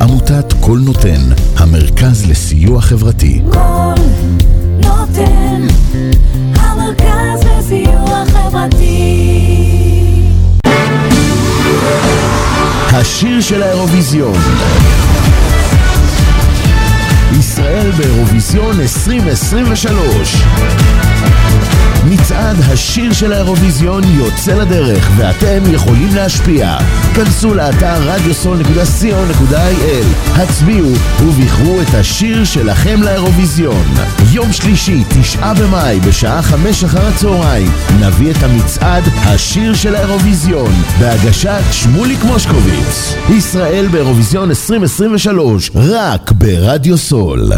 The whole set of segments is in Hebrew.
עמותת קול נותן, המרכז לסיוע חברתי. קול נותן, המרכז לסיוע חברתי. השיר של האירוויזיון ישראל באירוויזיון 2023 מצעד השיר של האירוויזיון יוצא לדרך ואתם יכולים להשפיע. כנסו לאתר radiosol.co.il, הצביעו ובחרו את השיר שלכם לאירוויזיון. יום שלישי, תשעה במאי, בשעה חמש אחר הצהריים, נביא את המצעד השיר של האירוויזיון, בהגשת שמוליק מושקוביץ. ישראל באירוויזיון 2023, רק ברדיו סול.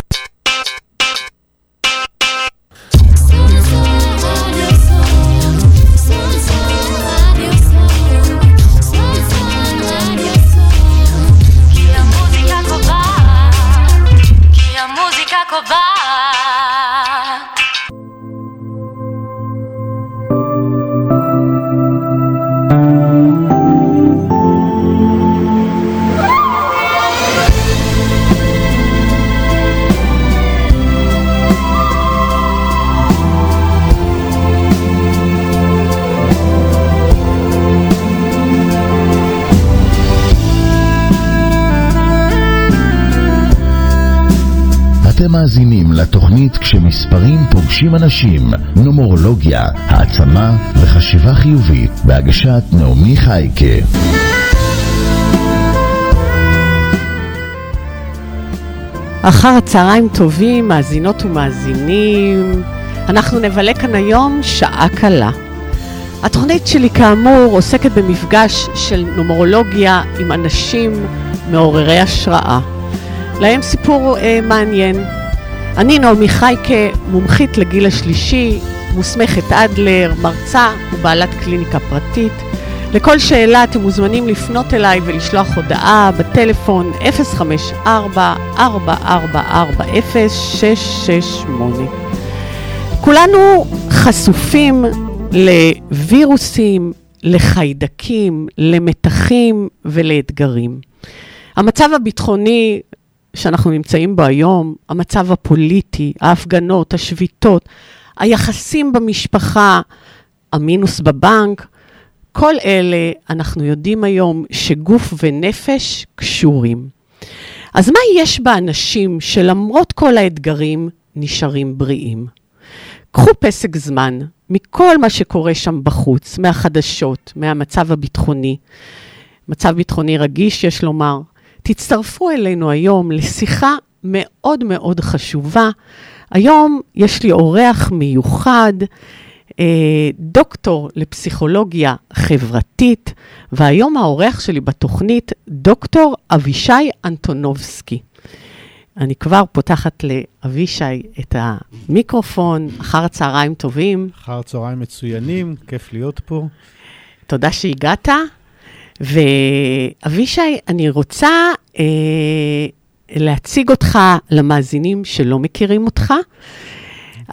50 אנשים, נומרולוגיה, העצמה וחשיבה חיובית, בהגשת נעמי חייקה. אחר הצהריים טובים, מאזינות ומאזינים, אנחנו נבלה כאן היום שעה קלה. התוכנית שלי כאמור עוסקת במפגש של נומרולוגיה עם אנשים מעוררי השראה. להם סיפור אה, מעניין, אני נעמי חייקה, מומחית לגיל השלישי, מוסמכת אדלר, מרצה ובעלת קליניקה פרטית. לכל שאלה אתם מוזמנים לפנות אליי ולשלוח הודעה בטלפון 054-444-0668. כולנו חשופים לווירוסים, לחיידקים, למתחים ולאתגרים. המצב הביטחוני שאנחנו נמצאים בו היום, המצב הפוליטי, ההפגנות, השביתות, היחסים במשפחה, המינוס בבנק, כל אלה אנחנו יודעים היום שגוף ונפש קשורים. אז מה יש באנשים שלמרות כל האתגרים נשארים בריאים? קחו פסק זמן מכל מה שקורה שם בחוץ, מהחדשות, מהמצב הביטחוני. מצב ביטחוני רגיש, יש לומר. תצטרפו אלינו היום לשיחה מאוד מאוד חשובה. היום יש לי אורח מיוחד, אה, דוקטור לפסיכולוגיה חברתית, והיום האורח שלי בתוכנית, דוקטור אבישי אנטונובסקי. אני כבר פותחת לאבישי את המיקרופון, אחר הצהריים טובים. אחר צהריים מצוינים, כיף להיות פה. תודה שהגעת. ואבישי, אני רוצה אה, להציג אותך למאזינים שלא מכירים אותך.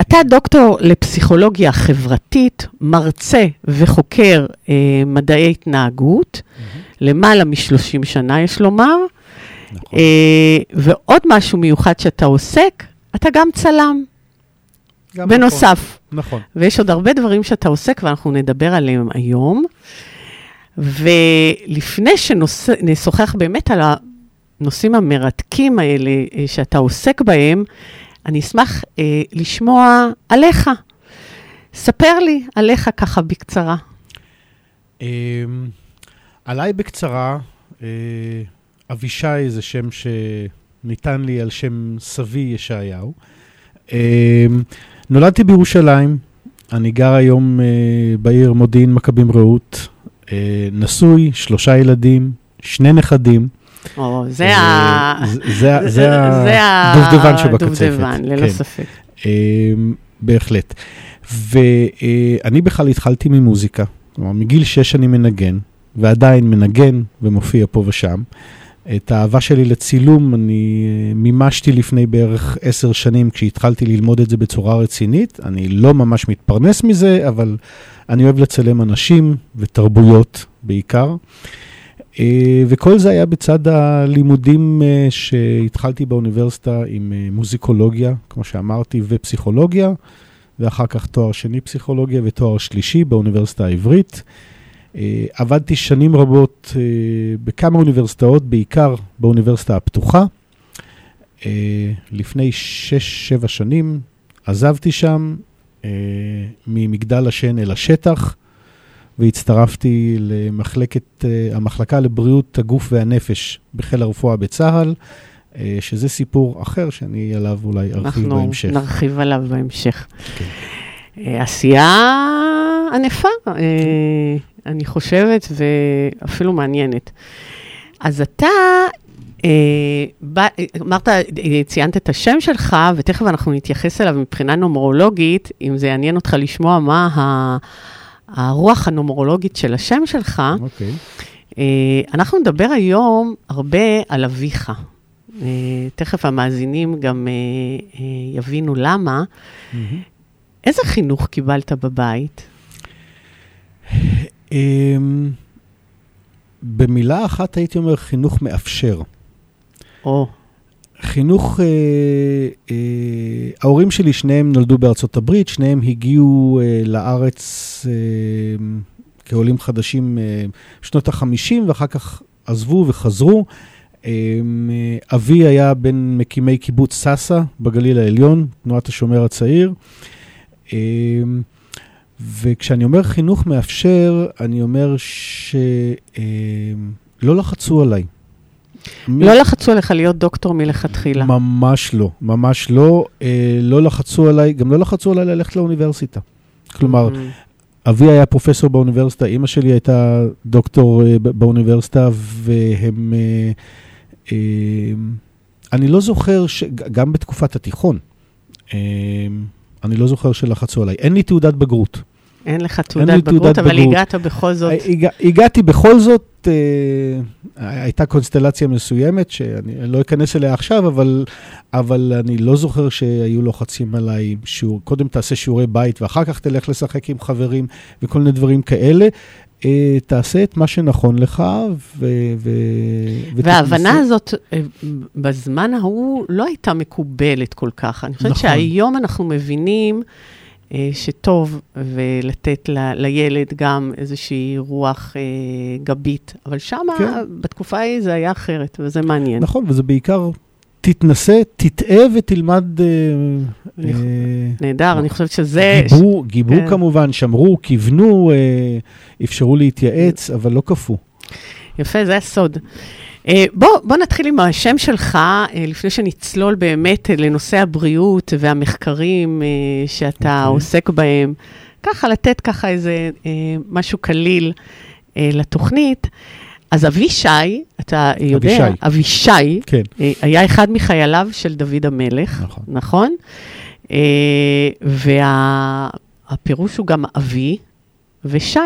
אתה דוקטור לפסיכולוגיה חברתית, מרצה וחוקר אה, מדעי התנהגות, למעלה מ-30 שנה, יש לומר. נכון. אה, ועוד משהו מיוחד שאתה עוסק, אתה גם צלם, גם בנוסף. נכון. נכון. ויש עוד הרבה דברים שאתה עוסק, ואנחנו נדבר עליהם היום. ולפני שנשוחח באמת על הנושאים המרתקים האלה אה, שאתה עוסק בהם, אני אשמח אה, לשמוע עליך. ספר לי עליך ככה בקצרה. אמ, עליי בקצרה, אה, אבישי זה שם שניתן לי על שם סבי ישעיהו. אמ, נולדתי בירושלים, אני גר היום אה, בעיר מודיעין מכבים רעות, אה, נשוי, שלושה ילדים, שני נכדים. או, זה אה, ה... זה- ה- זה הדובדבן שבקצפת. הדובדבן, ללא כן. ספק. אמ, בהחלט. ואני בכלל התחלתי ממוזיקה, כלומר, מגיל שש אני מנגן, ועדיין מנגן ומופיע פה ושם. את האהבה שלי לצילום אני אה, מימשתי לפני בערך עשר שנים כשהתחלתי ללמוד את זה בצורה רצינית. אני לא ממש מתפרנס מזה, אבל אני אוהב לצלם אנשים ותרבויות בעיקר. אה, וכל זה היה בצד הלימודים אה, שהתחלתי באוניברסיטה עם מוזיקולוגיה, כמו שאמרתי, ופסיכולוגיה, ואחר כך תואר שני פסיכולוגיה ותואר שלישי באוניברסיטה העברית. אה, עבדתי שנים רבות אה, בכמה אוניברסיטאות, בעיקר באוניברסיטה הפתוחה. אה, לפני שש-שבע שנים עזבתי שם ממגדל השן אל השטח. והצטרפתי למחלקת, המחלקה לבריאות הגוף והנפש בחיל הרפואה בצה"ל, שזה סיפור אחר שאני עליו אולי ארחיב אנחנו בהמשך. נרחיב עליו בהמשך. כן. אה, עשייה ענפה, אה, אני חושבת, ואפילו מעניינת. אז אתה, אה, אמרת, ציינת את השם שלך, ותכף אנחנו נתייחס אליו מבחינה נומרולוגית, אם זה יעניין אותך לשמוע מה ה- הרוח הנומרולוגית של השם שלך. אוקיי. אנחנו נדבר היום הרבה על אביך. תכף המאזינים גם יבינו למה. איזה חינוך קיבלת בבית? אמ, במילה אחת הייתי אומר חינוך מאפשר. או, חינוך, אה, אה, ההורים שלי שניהם נולדו בארצות הברית, שניהם הגיעו אה, לארץ אה, כעולים חדשים אה, שנות ה-50 ואחר כך עזבו וחזרו. אה, אבי היה בין מקימי קיבוץ סאסא בגליל העליון, תנועת השומר הצעיר. אה, וכשאני אומר חינוך מאפשר, אני אומר שלא לחצו עליי. לא לחצו עליך להיות דוקטור מלכתחילה. ממש לא, ממש לא. אה, לא לחצו עליי, גם לא לחצו עליי ללכת לאוניברסיטה. כלומר, Mm. אבי היה פרופסור באוניברסיטה, אימא שלי הייתה דוקטור אה, באוניברסיטה, והם... אה, אה, אני לא זוכר, ש... גם בתקופת התיכון, אה, אני לא זוכר שלחצו עליי. אין לי תעודת בגרות. אין לך תעודת תעודת בגרות, אבל בגרות. הגעת בכל זאת. הגע, הגעתי בכל זאת, אה, הייתה קונסטלציה מסוימת, שאני אני לא אכנס אליה עכשיו, אבל, אבל אני לא זוכר שהיו לוחצים עליי, שיעור, קודם תעשה שיעורי בית ואחר כך תלך לשחק עם חברים וכל מיני דברים כאלה. אה, תעשה את מה שנכון לך, ו... ו. וההבנה הזאת אה, בזמן ההוא לא הייתה מקובלת כל כך. אני חושבת נכון. שהיום אנחנו מבינים שטוב ולתת ל, לילד גם איזושהי רוח אה, גבית, אבל שמה, כן. בתקופה ההיא זה היה אחרת, וזה מעניין. נכון, וזה בעיקר, תתנסה, תטעה ותלמד... אה, אה, נהדר, אני חושבת שזה... גיבו, גיבו כן. כמובן, שמרו, כיוונו, אה, אפשרו להתייעץ, אבל לא כפו. יפה, זה הסוד. אה, בוא, בוא נתחיל עם השם שלך, אה, לפני שנצלול באמת אה, לנושא הבריאות והמחקרים שאתה אוקיי. עוסק בהם. ככה, לתת ככה איזה משהו קליל לתוכנית. אז אבישי, אתה יודע, אבישי. אבישי, כן. היה אחד מחייליו של דוד המלך, נכון. נכון? והפירוש הוא גם אבי ושי,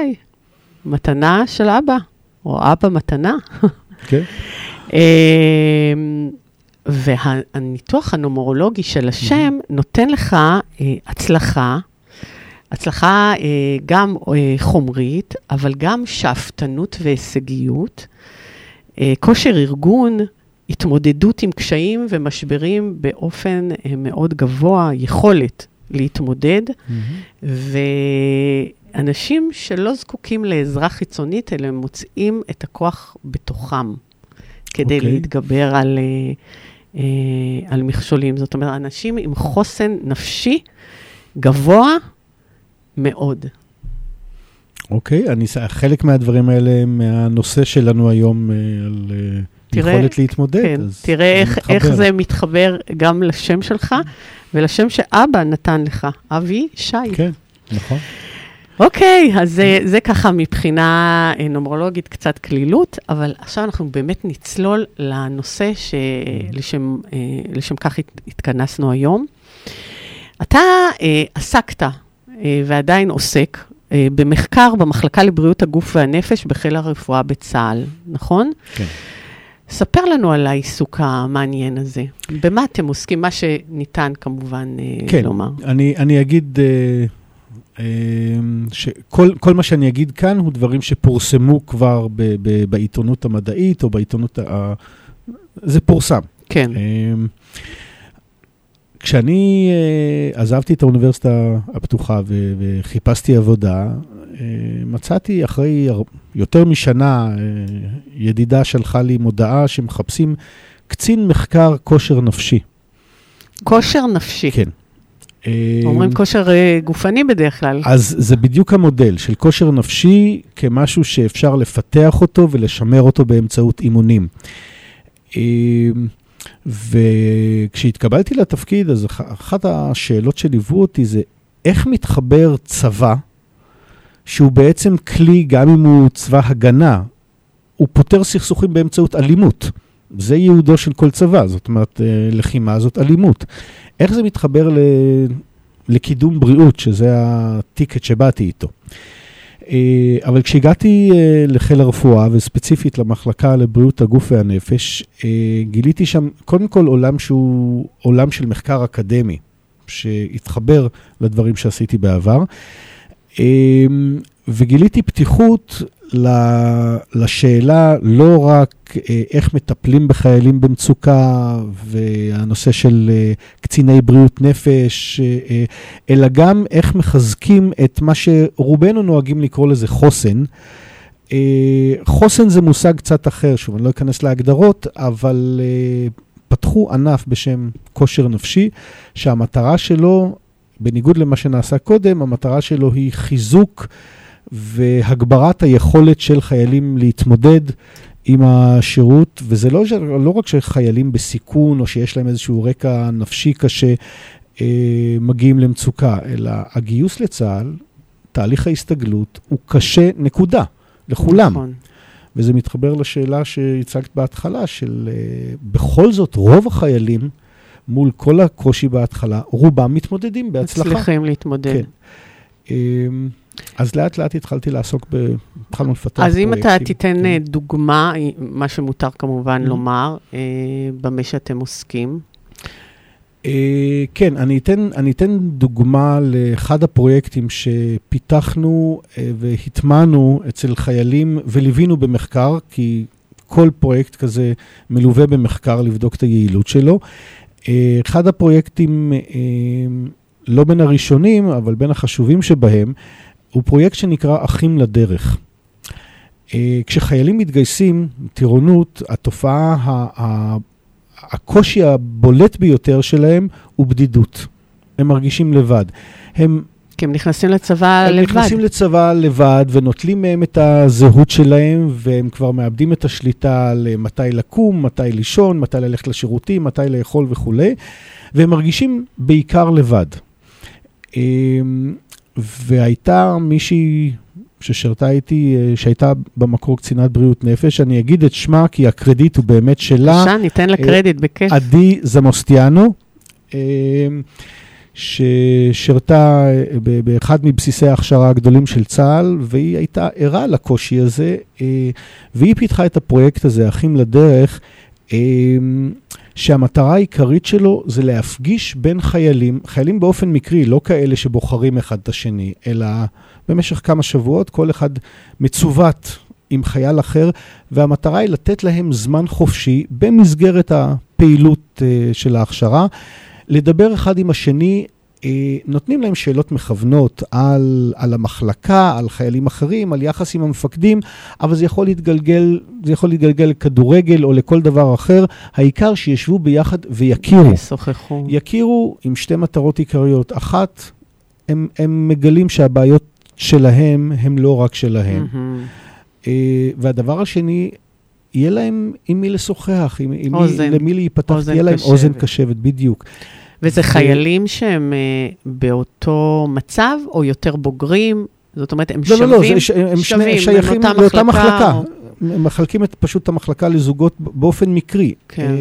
מתנה של אבא, או אבא מתנה. כן. אמ, והניתוח הנומרולוגי של השם נותן לך אה, הצלחה, הצלחה אה, גם אה, חומרית, אבל גם שאפתנות והישגיות, כושר ארגון, התמודדות עם קשיים ומשברים באופן מאוד גבוה, יכולת להתמודד, ואנשים שלא זקוקים לעזרה חיצונית, אלא הם מוצאים את הכוח בתוכם כדי אוקיי. okay. להתגבר על, אה, אה, על מכשולים. זאת אומרת, אנשים עם חוסן נפשי גבוה מאוד. אוקיי, אני, ס- חלק מהדברים האלה הם מהנושא שלנו היום אה, על אה, תראה- יכולת להתמודד. כן, אז תראה אני איך, מתחבר. איך זה מתחבר גם לשם שלך ולשם שאבא נתן לך, אבי שי. כן, נכון. אוקיי, אז זה, זה ככה מבחינה אה, נומרולוגית קצת קלילות, אבל עכשיו אנחנו באמת נצלול לנושא שלשם אה, לשם כך הת- התכנסנו היום. אתה אה, עסקת אה, ועדיין עוסק אה, במחקר במחלקה לבריאות הגוף והנפש בחיל הרפואה בצה"ל, נכון? כן. ספר לנו על העיסוק המעניין הזה. במה אתם עוסקים? מה שניתן כמובן אה, כן, לומר. אני, אני אגיד אה, שכל כל מה שאני אגיד כאן הוא דברים שפורסמו כבר ב, ב, בעיתונות המדעית או בעיתונות, ה... זה פורסם. כן, אה, כשאני אה, עזבתי את האוניברסיטה הפתוחה וחיפשתי עבודה, אה, מצאתי אחרי יותר משנה, אה, ידידה שלחה לי מודעה שמחפשים קצין מחקר כושר נפשי. כושר נפשי. כן. אה, אומרים כושר אה, גופני בדרך כלל. אז זה בדיוק המודל של כושר נפשי כמשהו שאפשר לפתח אותו ולשמר אותו באמצעות אימונים. אה, וכשהתקבלתי לתפקיד, אז אח- אחת השאלות שליוו אותי זה איך מתחבר צבא, שהוא בעצם כלי, גם אם הוא צבא הגנה, הוא פותר סכסוכים באמצעות אלימות. זה ייעודו של כל צבא, זאת אומרת, אה, לחימה זאת אלימות. איך זה מתחבר ל... לקידום בריאות, שזה הטיקט שבאתי איתו. אה, אבל כשהגעתי אה, לחיל הרפואה, וספציפית למחלקה לבריאות הגוף והנפש, גיליתי שם קודם כל עולם שהוא עולם של מחקר אקדמי, שהתחבר לדברים שעשיתי בעבר, וגיליתי פתיחות לשאלה לא רק אה, איך מטפלים בחיילים במצוקה, והנושא של אה, קציני בריאות נפש, אה, אלא גם איך מחזקים את מה שרובנו נוהגים לקרוא לזה חוסן. חוסן זה מושג קצת אחר, שוב, אני לא אכנס להגדרות, אבל פתחו ענף בשם כושר נפשי, שהמטרה שלו, בניגוד למה שנעשה קודם, המטרה שלו היא חיזוק והגברת היכולת של חיילים להתמודד עם השירות, וזה לא, לא רק שחיילים בסיכון או שיש להם איזשהו רקע נפשי קשה אה, מגיעים למצוקה, אלא הגיוס לצה"ל, תהליך ההסתגלות, הוא קשה, נקודה, לכולם. נכון. וזה מתחבר לשאלה שהצגת בהתחלה, של אה, בכל זאת, רוב החיילים, מול כל הקושי בהתחלה, רובם מתמודדים בהצלחה. מצליחים להתמודד. כן. אמ, אז לאט לאט התחלתי לעסוק ב... התחלנו לפתח אז אם אתה פרויקטים. תיתן כן. אה, דוגמה, אה, מה שמותר כמובן Mhm. לומר, אה, במה שאתם עוסקים. אה, כן, אני אתן, אני אתן דוגמה לאחד הפרויקטים שפיתחנו אה, והטמענו אצל חיילים וליווינו במחקר, כי כל פרויקט כזה מלווה במחקר לבדוק את היעילות שלו. אה, אחד הפרויקטים, אה, לא בין הראשונים, אבל בין החשובים שבהם, הוא פרויקט שנקרא אחים לדרך. אה, כשחיילים מתגייסים, טירונות, התופעה, הקושי הבולט ביותר שלהם הוא בדידות. הם מרגישים לבד. הם, כי הם נכנסים לצבא הם לבד. נכנסים לצבא לבד ונוטלים מהם את הזהות שלהם, והם כבר מאבדים את השליטה על אה, מתי לקום, מתי לישון, מתי ללכת לשירותים, מתי לאכול וכולי, והם מרגישים בעיקר לבד. והייתה מישהי ששירתה איתי, אה, שהייתה במקור קצינת בריאות נפש, אני אגיד את שמה כי הקרדיט הוא באמת שלה. בבקשה, ניתן לה אה, קרדיט בכיף. עדי זמוסטיאנו, ששירתה אה, ב- באחד מבסיסי ההכשרה הגדולים של צה"ל, והיא הייתה ערה לקושי הזה, והיא פיתחה את הפרויקט הזה, אחים לדרך, שהמטרה העיקרית שלו זה להפגיש בין חיילים, חיילים באופן מקרי, לא כאלה שבוחרים אחד את השני, אלא במשך כמה שבועות כל אחד מצוות עם חייל אחר, והמטרה היא לתת להם זמן חופשי במסגרת הפעילות אה, של ההכשרה, לדבר אחד עם השני. אה, נותנים להם שאלות מכוונות על, על המחלקה, על חיילים אחרים, על יחס עם המפקדים, אבל זה יכול להתגלגל, זה יכול להתגלגל לכדורגל או לכל דבר אחר. העיקר שישבו ביחד ויכירו. שוחחו. יכירו עם שתי מטרות עיקריות. אחת, הם, הם מגלים שהבעיות שלהם הם לא רק שלהם. אה, והדבר השני, יהיה להם עם מי לשוחח, עם, עם. מי, למי להיפתח, אוזן תהיה להם קשבת. אוזן קשבת, בדיוק. וזה חיילים שהם אה, באותו מצב, או יותר בוגרים? זאת אומרת, הם לא, שווים? לא, לא, זה, הם שני שווים, שייכים לאותה מחלקה. או- מחלקים את, פשוט את המחלקה לזוגות באופן מקרי. כן.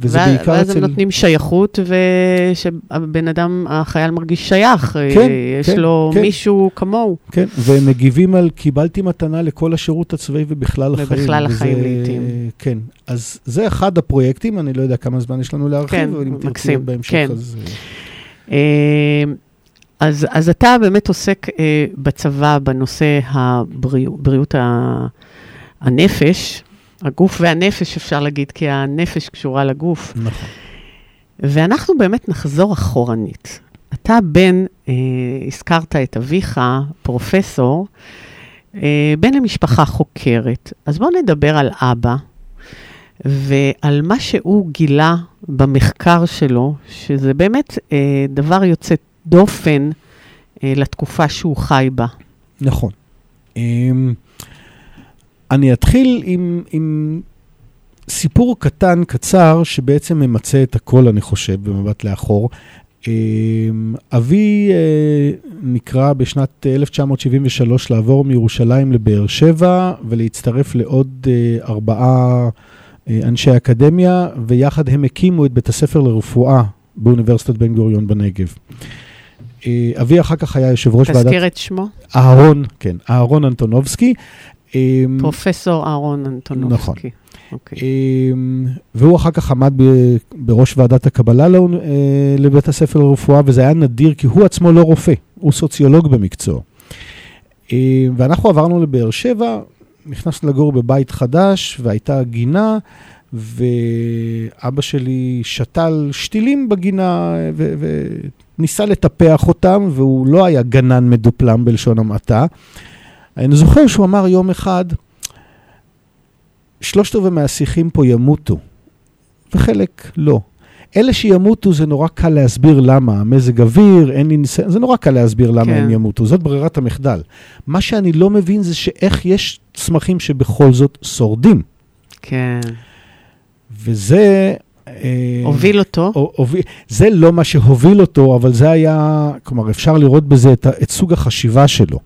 וזה ואז- בעיקר ואז אצל... הם נותנים שייכות, ושהבן אדם, החייל מרגיש שייך. אה, כן, יש כן, לו כן. מישהו כמוהו. כן, והם מגיבים על קיבלתי מתנה לכל השירות הצבאי ובכלל החיים. ובכלל וזה- החיים לעתים. כן, אז זה אחד הפרויקטים, אני לא יודע כמה זמן יש לנו להרחיב, כן, אבל אם תרצי בהמשך, כן. אז... אה, אה, אז, אז אתה באמת עוסק אה, בצבא בנושא הבריאות, בריאות ה- הנפש, הגוף והנפש אפשר להגיד, כי הנפש קשורה לגוף. נכון. ואנחנו באמת נחזור אחורנית. אתה בן, אה, הזכרת את אביך, פרופסור, אה, בן למשפחה חוקרת. אז בואו נדבר על אבא ועל מה שהוא גילה במחקר שלו, שזה באמת אה, דבר יוצא דופן אה, לתקופה שהוא חי בה. נכון. אמ, אני אתחיל עם, עם סיפור קטן, קצר, שבעצם ממצה את הכל, אני חושב, במבט לאחור. אמ, אבי אה, נקרא בשנת 1973 לעבור מירושלים לבאר שבע ולהצטרף לעוד אה, ארבעה אה, אנשי אקדמיה, ויחד הם הקימו את בית הספר לרפואה באוניברסיטת בן גוריון בנגב. אבי אחר כך היה יושב ראש ועדת... תזכיר את שמו, אהרון, כן, אהרון אנטונובסקי. אמ, פרופסור אהרון אנטונובסקי. נכון. אוקיי. אמ, והוא אחר כך עמד בראש ועדת הקבלה לאונ- אה, לבית הספר לרפואה, וזה היה נדיר כי הוא עצמו לא רופא, הוא סוציולוג במקצועו. אמ, ואנחנו עברנו לבאר שבע, נכנסנו לגור בבית חדש, והייתה גינה, ואבא שלי שתל שתילים בגינה, ו- וניסה לטפח אותם, והוא לא היה גנן מדופלם בלשון המעטה. אני זוכר שהוא אמר יום אחד, שלושת רבעי מהשיחים פה ימותו, וחלק לא. אלה שימותו זה נורא קל להסביר למה, מזג אוויר, אין לי ניסיון, זה נורא קל להסביר למה כן. הם ימותו, זאת ברירת המחדל. מה שאני לא מבין זה שאיך יש צמחים שבכל זאת שורדים. כן. וזה... אה, הוביל אותו. הו- הוביל, זה לא מה שהוביל אותו, אבל זה היה, כלומר, אפשר לראות בזה את, את סוג החשיבה שלו.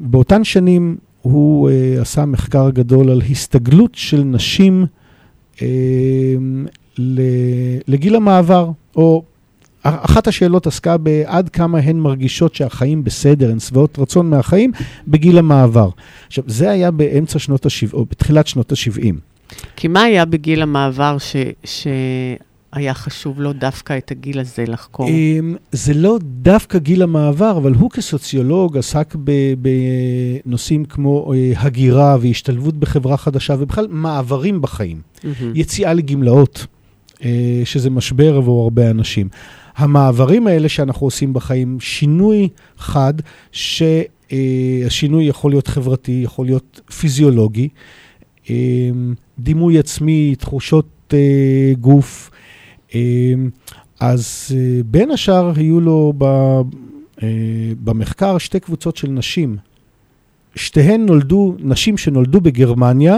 באותן שנים הוא uh, עשה מחקר גדול על הסתגלות של נשים ל- לגיל המעבר, או א- אחת השאלות עסקה בעד כמה הן מרגישות שהחיים בסדר, הן שבעות רצון מהחיים בגיל המעבר. עכשיו, זה היה באמצע שנות ה-70, או בתחילת שנות ה-70. כי מה היה בגיל המעבר ש, שהיה חשוב לו דווקא את הגיל הזה לחקור? אמ, זה לא דווקא גיל המעבר, אבל הוא כסוציולוג עסק בנושאים כמו אה, הגירה והשתלבות בחברה חדשה, ובכלל מעברים בחיים. יציאה לגמלאות, אה, שזה משבר עבור הרבה אנשים. המעברים האלה שאנחנו עושים בחיים, שינוי חד, שהשינוי יכול להיות חברתי, יכול להיות פיזיולוגי, אה, דימוי עצמי, תחושות אה, גוף. אה, אז אה, בין השאר היו לו ב, אה, במחקר שתי קבוצות של נשים. שתיהן נולדו, נשים שנולדו בגרמניה,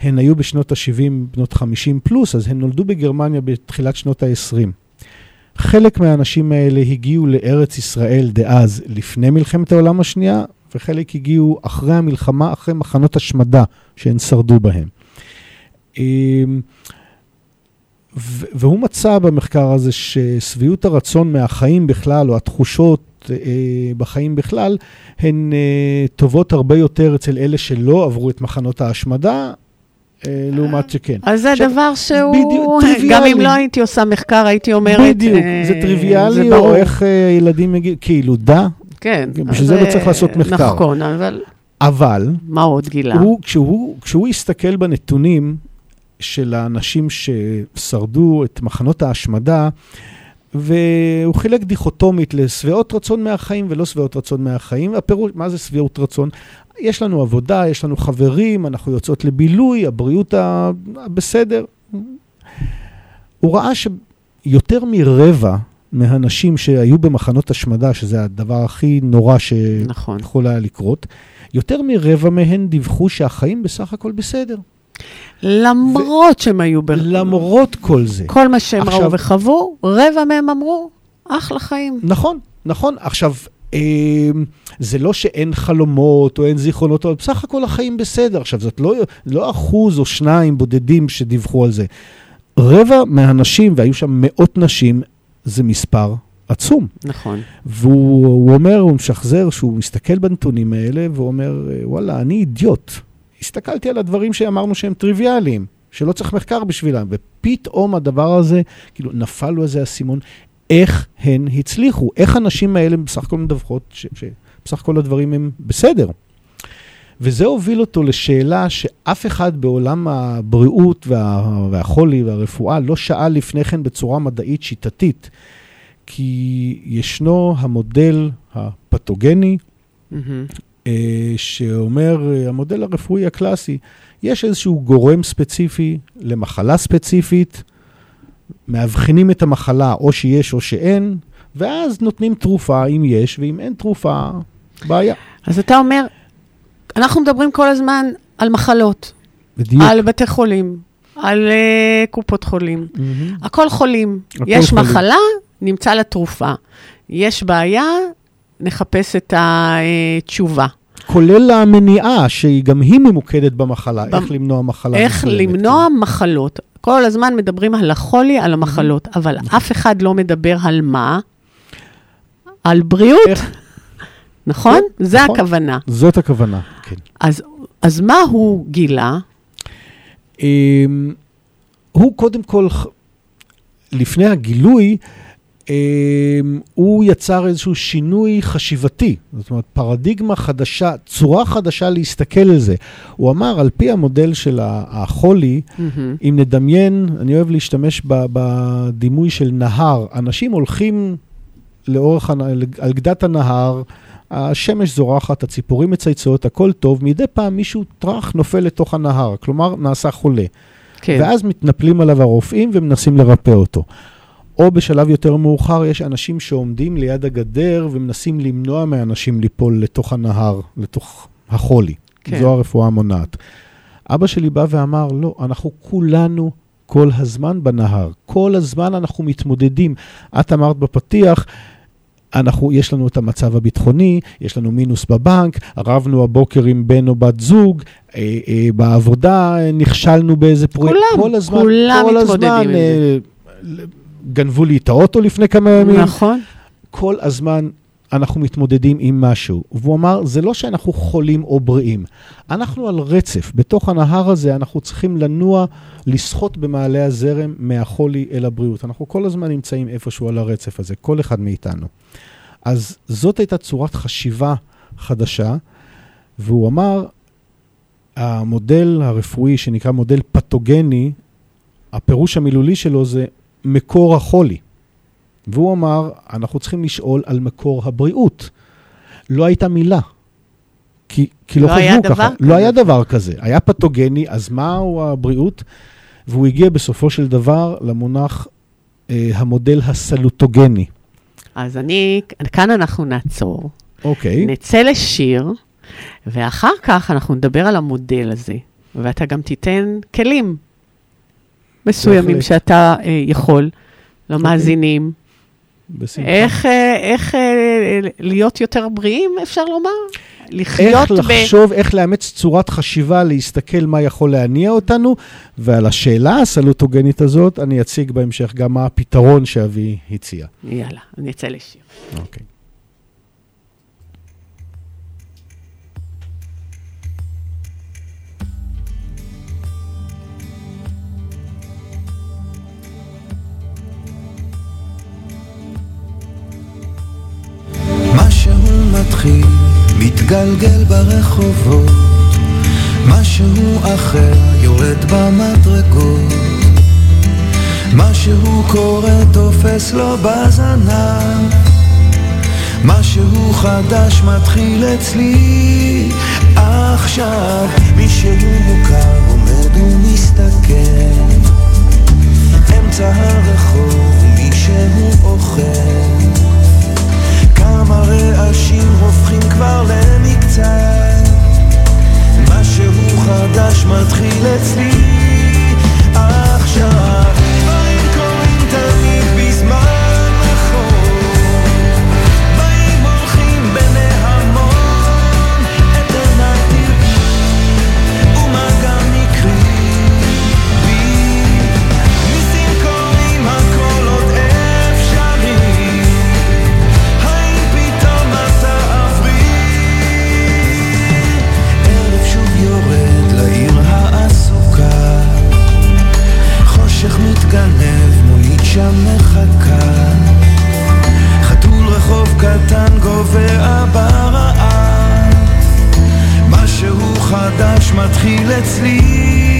הן היו בשנות ה-70, בנות 50 פלוס, אז הן נולדו בגרמניה בתחילת שנות ה-20. חלק מהאנשים האלה הגיעו לארץ ישראל דאז לפני מלחמת העולם השנייה, וחלק הגיעו אחרי המלחמה, אחרי מחנות השמדה שהן שרדו בהם. והוא מצא במחקר הזה ששביעות הרצון מהחיים בכלל, או התחושות אה, בחיים בכלל, הן אה, טובות הרבה יותר אצל אלה שלא עברו את מחנות ההשמדה, אה, לעומת שכן. אז זה עכשיו, דבר שהוא, בדיוק, גם. אם לא הייתי עושה מחקר, הייתי אומרת, בדיוק, אה, זה טריוויאלי, זה או. איך אה, ילדים מגיעים, כאילו, דה, כן. בשביל אז זה לא צריך לעשות מחקר. נכון, אבל אבל מה עוד גילה? הוא, כשהוא, כשהוא הסתכל בנתונים של האנשים ששרדו את מחנות ההשמדה, והוא חילק דיכוטומית לשביעות רצון מהחיים ולא שביעות רצון מהחיים. הפירוש, מה זה שביעות רצון? יש לנו עבודה, יש לנו חברים, אנחנו יוצאות לבילוי, הבריאות הבסדר. הוא ראה שיותר מרבע מהאנשים שהיו במחנות השמדה, שזה הדבר הכי נורא נכון. שיכול היה לקרות, יותר מרבע מהן דיווחו שהחיים בסך הכל בסדר. למרות שהם היו ב... למרות כל זה. כל מה שהם עכשיו- ראו וחוו, רבע מהם אמרו, אחלה חיים. נכון, נכון. עכשיו, אה, זה לא שאין חלומות או אין זיכרונות, אבל בסך הכל החיים בסדר. עכשיו, זאת לא, לא אחוז או שניים בודדים שדיווחו על זה. רבע מהנשים, והיו שם מאות נשים, זה מספר עצום. נכון. והוא הוא אומר, הוא משחזר שהוא מסתכל בנתונים האלה, והוא אומר, וואלה, אני אידיוט. הסתכלתי על הדברים שאמרנו שהם טריוויאליים, שלא צריך מחקר בשבילם, ופתאום הדבר הזה, כאילו, נפל לו איזה אסימון, איך הן הצליחו, איך הנשים האלה בסך הכל מדווחות, שבסך הכל הדברים הם בסדר. וזה הוביל אותו לשאלה שאף אחד בעולם הבריאות וה, והחולי והרפואה לא שאל לפני כן בצורה מדעית שיטתית. כי ישנו המודל הפתוגני, מהמם. אה, שאומר, אה, המודל הרפואי הקלאסי, יש איזשהו גורם ספציפי למחלה ספציפית, מאבחנים את המחלה או שיש או שאין, ואז נותנים תרופה אם יש, ואם אין תרופה, בעיה. אז אתה אומר, אנחנו מדברים כל הזמן על מחלות, בדיוק. על בתי חולים, על uh, קופות חולים. מהמם. הכל חולים. הכל יש חולים. מחלה, נמצא לה תרופה. יש בעיה, נחפש את התשובה. כולל המניעה, שהיא גם היא ממוקדת במחלה, במ- איך למנוע מחלה. איך מסוימת. למנוע מחלות. כל הזמן מדברים על החולי, על המחלות, אבל אף אחד לא מדבר על מה? על בריאות. איך- נכון? כן, זה נכון. הכוונה. זאת הכוונה, כן. אז, אז מה הוא גילה? אמ, הוא קודם כל, לפני הגילוי, הוא יצר איזשהו שינוי חשיבתי, זאת אומרת, פרדיגמה חדשה, צורה חדשה להסתכל על זה. הוא אמר, על פי המודל של החולי, מהמם. אם נדמיין, אני אוהב להשתמש בדימוי של נהר. אנשים הולכים לאורך, על גדת הנהר, השמש זורחת, הציפורים מצייצות, הכל טוב, מדי פעם מישהו טראח נופל לתוך הנהר, כלומר נעשה חולה. כן. ואז מתנפלים עליו הרופאים ומנסים לרפא אותו. או בשלב יותר מאוחר יש אנשים שעומדים ליד הגדר ומנסים למנוע מאנשים ליפול לתוך הנהר, לתוך החולי. כן. זו הרפואה המונעת. אבא שלי בא ואמר, לא, אנחנו כולנו כל הזמן בנהר. כל הזמן אנחנו מתמודדים. את אמרת בפתיח, אנחנו, יש לנו את המצב הביטחוני, יש לנו מינוס בבנק, רבנו הבוקר עם בן או בת זוג, אה, אה, בעבודה אה, נכשלנו באיזה פרויקט. כולם, כל הזמן, כולם כל מתמודדים הזמן, עם זה. גנבו לי את האוטו לפני כמה ימים. נכון. כל הזמן אנחנו מתמודדים עם משהו. והוא אמר, זה לא שאנחנו חולים או בריאים, אנחנו על רצף. בתוך הנהר הזה אנחנו צריכים לנוע, לשחות במעלה הזרם מהחולי אל הבריאות. אנחנו כל הזמן נמצאים איפשהו על הרצף הזה, כל אחד מאיתנו. אז זאת הייתה צורת חשיבה חדשה, והוא אמר, המודל הרפואי שנקרא מודל פתוגני, הפירוש המילולי שלו זה מקור החולי. והוא אמר, אנחנו צריכים לשאול על מקור הבריאות. לא הייתה מילה. כי, כי לא, לא חשבו ככה. כזה. לא היה דבר כזה. היה פתוגני, אז מהו הבריאות? והוא הגיע בסופו של דבר למונח אה, המודל הסלוטוגני. אז אני, כאן אנחנו נעצור, אוקיי. נצא לשיר, ואחר כך אנחנו נדבר על המודל הזה, ואתה גם תיתן כלים מסוימים. שאתה אה, יכול למאזינים. בשמחה. איך, אה, איך אה, להיות יותר בריאים, אפשר לומר? לחיות איך לחשוב, איך לאמץ צורת חשיבה, להסתכל מה יכול להניע אותנו, ועל השאלה הסלוטוגנית הזאת, אני אציג בהמשך גם מה הפתרון שאבי הציע. יאללה, אני אצא לשיר. אוקיי. משהו מתגלגל ברחובות, משהו אחר יורד במדרגות, משהו קורה תופס לו בזנב, משהו חדש מתחיל אצלי. עכשיו, מישהו מוכר עומד ומסתכל, אמצע הרחוב מישהו אוכל. כמה רעשים הופכים כבר למקצת משהו חדש מתחיל אצלי שם מחכה. חתול רחוב קטן גובע ברעב משהו חדש מתחיל אצלי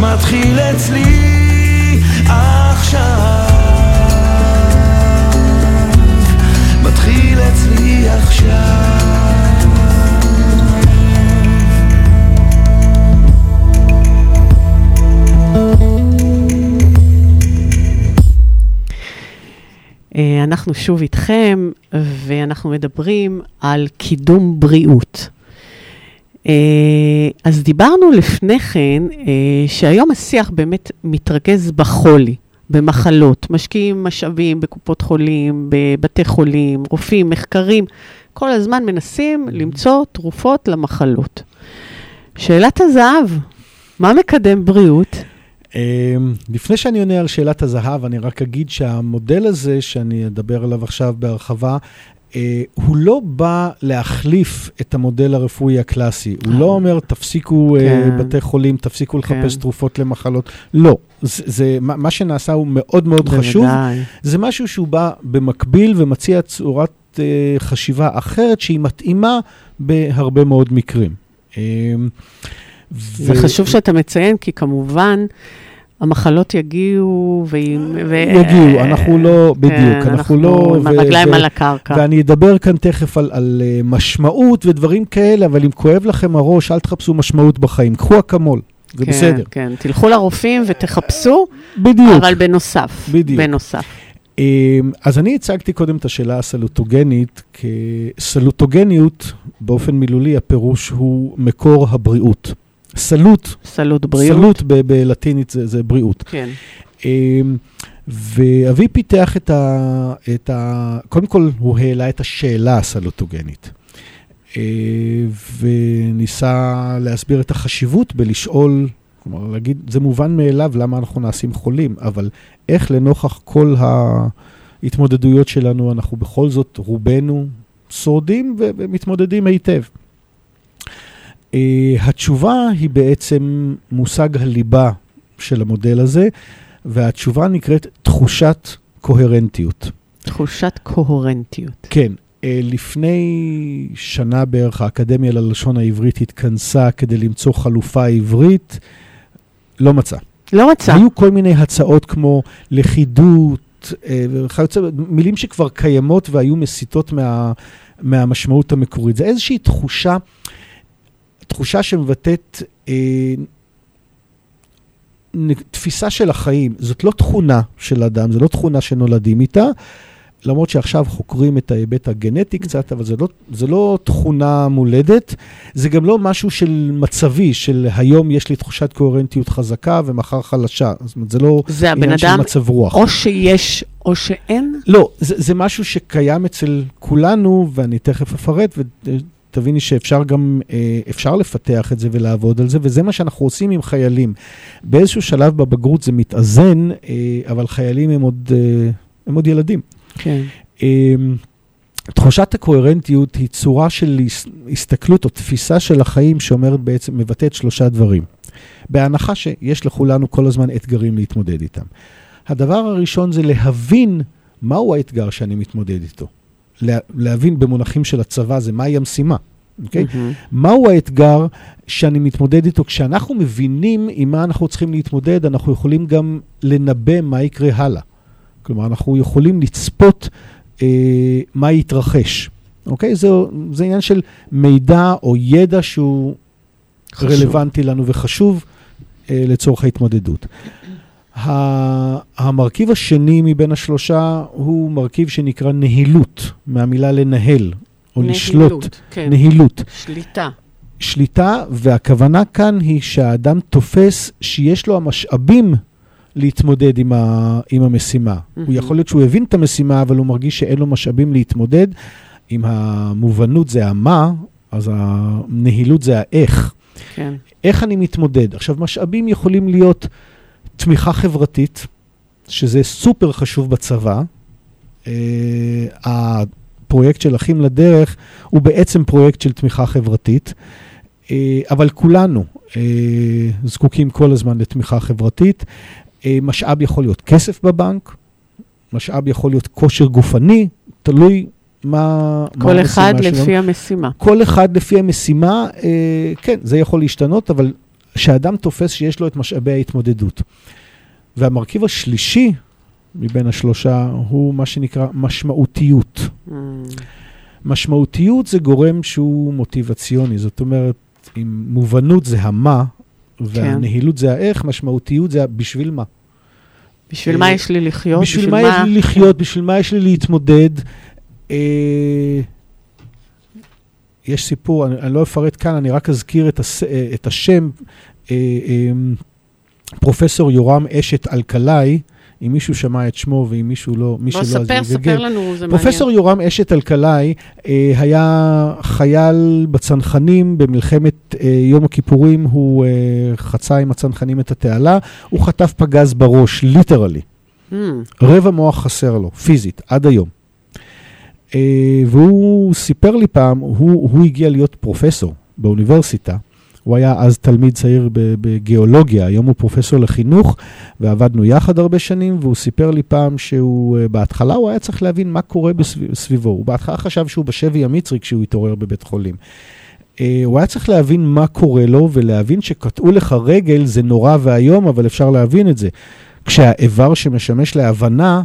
מתחיל אצלי עכשיו. מתחיל אצלי עכשיו. אה, אנחנו שוב איתכם, ואנחנו מדברים על קידום בריאות. אה, אז דיברנו לפני כן, אה, שהיום השיח באמת מתרכז בחולי, במחלות. משקיעים משאבים בקופות חולים, בבתי חולים, רופאים, מחקרים. כל הזמן מנסים למצוא תרופות למחלות. שאלת הזהב, מה מקדם בריאות? אמ, לפני שאני עונה על שאלת הזהב, אני רק אגיד שהמודל הזה, שאני אדבר עליו עכשיו בהרחבה, אה, הוא לא בא להחליף את המודל הרפואי הקלאסי. הוא לא אומר, תפסיקו אה, כן. בתי חולים, תפסיקו לחפש כן. תרופות למחלות. לא. זה, זה, מה שנעשה הוא מאוד מאוד חשוב. בוודאי. זה משהו שהוא בא במקביל ומציע צורת אה, חשיבה אחרת שהיא מתאימה בהרבה מאוד מקרים. זה ו- חשוב שאתה מציין, כי כמובן, המחלות יגיעו, ועם... ו... יגיעו, אנחנו לא, בדיוק, כן, אנחנו לא... עם ו- הרגליים ו- על הקרקע. ואני אדבר כאן תכף על, על uh, משמעות ודברים כאלה, אבל אם כואב לכם הראש, אל תחפשו משמעות בחיים, קחו אקמול. זה כן, בסדר. כן, תלכו לרופאים ותחפשו, בדיוק. אבל בנוסף. בדיוק. בנוסף. אמ, אז אני הצגתי קודם את השאלה הסלוטוגנית, כסלוטוגניות, באופן מילולי, הפירוש הוא מקור הבריאות. סלוט, סלוט בריאות. סלוט ב- בלטינית זה, זה בריאות. כן. אמ, ואבי פיתח את ה, את ה... קודם כל, הוא העלה את השאלה הסלוטוגנית. אה, וניסה להסביר את החשיבות בלשאול, כלומר, להגיד, זה מובן מאליו למה אנחנו נעשים חולים, אבל איך לנוכח כל ההתמודדויות שלנו, אנחנו בכל זאת, רובנו שורדים ו- ומתמודדים היטב. Uh, התשובה היא בעצם מושג הליבה של המודל הזה, והתשובה נקראת תחושת קוהרנטיות. תחושת קוהרנטיות. כן, אה, לפני שנה בערך האקדמיה ללשון העברית התכנסה כדי למצוא חלופה עברית, לא מצאה. לא מצא. היו כל מיני הצעות כמו לכידות, אה, וכיוצא, מילים שכבר קיימות והיו מסיטות מה, מהמשמעות המקורית. זה איזושהי תחושה, תחושה שמבטאת אה, תפיסה של החיים. זאת לא תכונה של אדם, זו לא תכונה שנולדים איתה. למרות שעכשיו חוקרים את ההיבט הגנטי קצת, אבל זה לא, זה לא תכונה מולדת, זה גם לא משהו של מצבי, של היום יש לי תחושת קוהרנטיות חזקה ומחר חלשה. זאת אומרת, זה לא זה עניין של מצב רוח. או שיש או שאין. לא, זה, זה משהו שקיים אצל כולנו, ואני תכף אפרט, ותביני שאפשר גם, אה, אפשר לפתח את זה ולעבוד על זה, וזה מה שאנחנו עושים עם חיילים. באיזשהו שלב בבגרות זה מתאזן, אה, אבל חיילים הם עוד, אה, הם עוד ילדים. כן. אמ, תחושת הקוהרנטיות היא צורה של הס- הסתכלות או תפיסה של החיים שאומרת בעצם, מבטאת שלושה דברים. בהנחה שיש לכולנו כל הזמן אתגרים להתמודד איתם. הדבר הראשון זה להבין מהו האתגר שאני מתמודד איתו. לה, להבין במונחים של הצבא זה מהי המשימה, אוקיי? מהמם. מהו האתגר שאני מתמודד איתו? כשאנחנו מבינים עם מה אנחנו צריכים להתמודד, אנחנו יכולים גם לנבא מה יקרה הלאה. כלומר, אנחנו יכולים לצפות אה, מה יתרחש. אוקיי? זה, זה עניין של מידע או ידע שהוא חשוב. רלוונטי לנו וחשוב אה, לצורך ההתמודדות. המרכיב השני מבין השלושה הוא מרכיב שנקרא נהילות, מהמילה לנהל, או לשלוט. נהילות, כן. נהילות. שליטה. שליטה, והכוונה כאן היא שהאדם תופס שיש לו המשאבים להתמודד עם, ה, עם המשימה. Mm-hmm. הוא יכול להיות שהוא הבין את המשימה, אבל הוא מרגיש שאין לו משאבים להתמודד. אם המובנות זה המה, אז הנהילות זה האיך. כן. איך אני מתמודד? עכשיו, משאבים יכולים להיות תמיכה חברתית, שזה סופר חשוב בצבא. Uh, הפרויקט של אחים לדרך הוא בעצם פרויקט של תמיכה חברתית, uh, אבל כולנו uh, זקוקים כל הזמן לתמיכה חברתית. משאב יכול להיות כסף בבנק, משאב יכול להיות כושר גופני, תלוי מה... מה כל אחד המשימה שלנו. לפי המשימה. כל אחד לפי המשימה, אה, כן, זה יכול להשתנות, אבל שאדם תופס שיש לו את משאבי ההתמודדות. והמרכיב השלישי מבין השלושה הוא מה שנקרא משמעותיות. Mm, משמעותיות זה גורם שהוא מוטיבציוני, זאת אומרת, אם מובנות זה המה, והנהילות זה האיך, משמעותיות זה בשביל מה. בשביל אה, מה יש לי לחיות? בשביל מה יש לי לחיות, בשביל מה יש לי להתמודד. יש סיפור, אני, אני לא אפרט כאן, אני רק אזכיר את, הס, אה, את השם, אה, אה, פרופסור יורם אשת אלקלעי, אם מישהו שמע את שמו ואם מישהו לא, מי בוא שלא, אז ספר, יגגל. ספר לנו, זה מעניין. פרופסור יורם אשת אלקלעי אה, היה חייל בצנחנים במלחמת אה, יום הכיפורים, הוא אה, חצה עם הצנחנים את התעלה, הוא חטף פגז בראש, ליטרלי. Mm, רבע מוח חסר לו, פיזית, עד היום. אה, והוא סיפר לי פעם, הוא, הוא הגיע להיות פרופסור באוניברסיטה. הוא היה אז תלמיד צעיר בגיאולוגיה, היום הוא פרופסור לחינוך, ועבדנו יחד הרבה שנים, והוא סיפר לי פעם שהוא, אה, בהתחלה הוא היה צריך להבין מה קורה בסביב- סביבו. הוא בהתחלה חשב שהוא בשבי המצרי כשהוא התעורר בבית חולים. אה, הוא היה צריך להבין מה קורה לו, ולהבין שקטעו לך רגל זה נורא ואיום, אבל אפשר להבין את זה. כשהאיבר שמשמש להבנה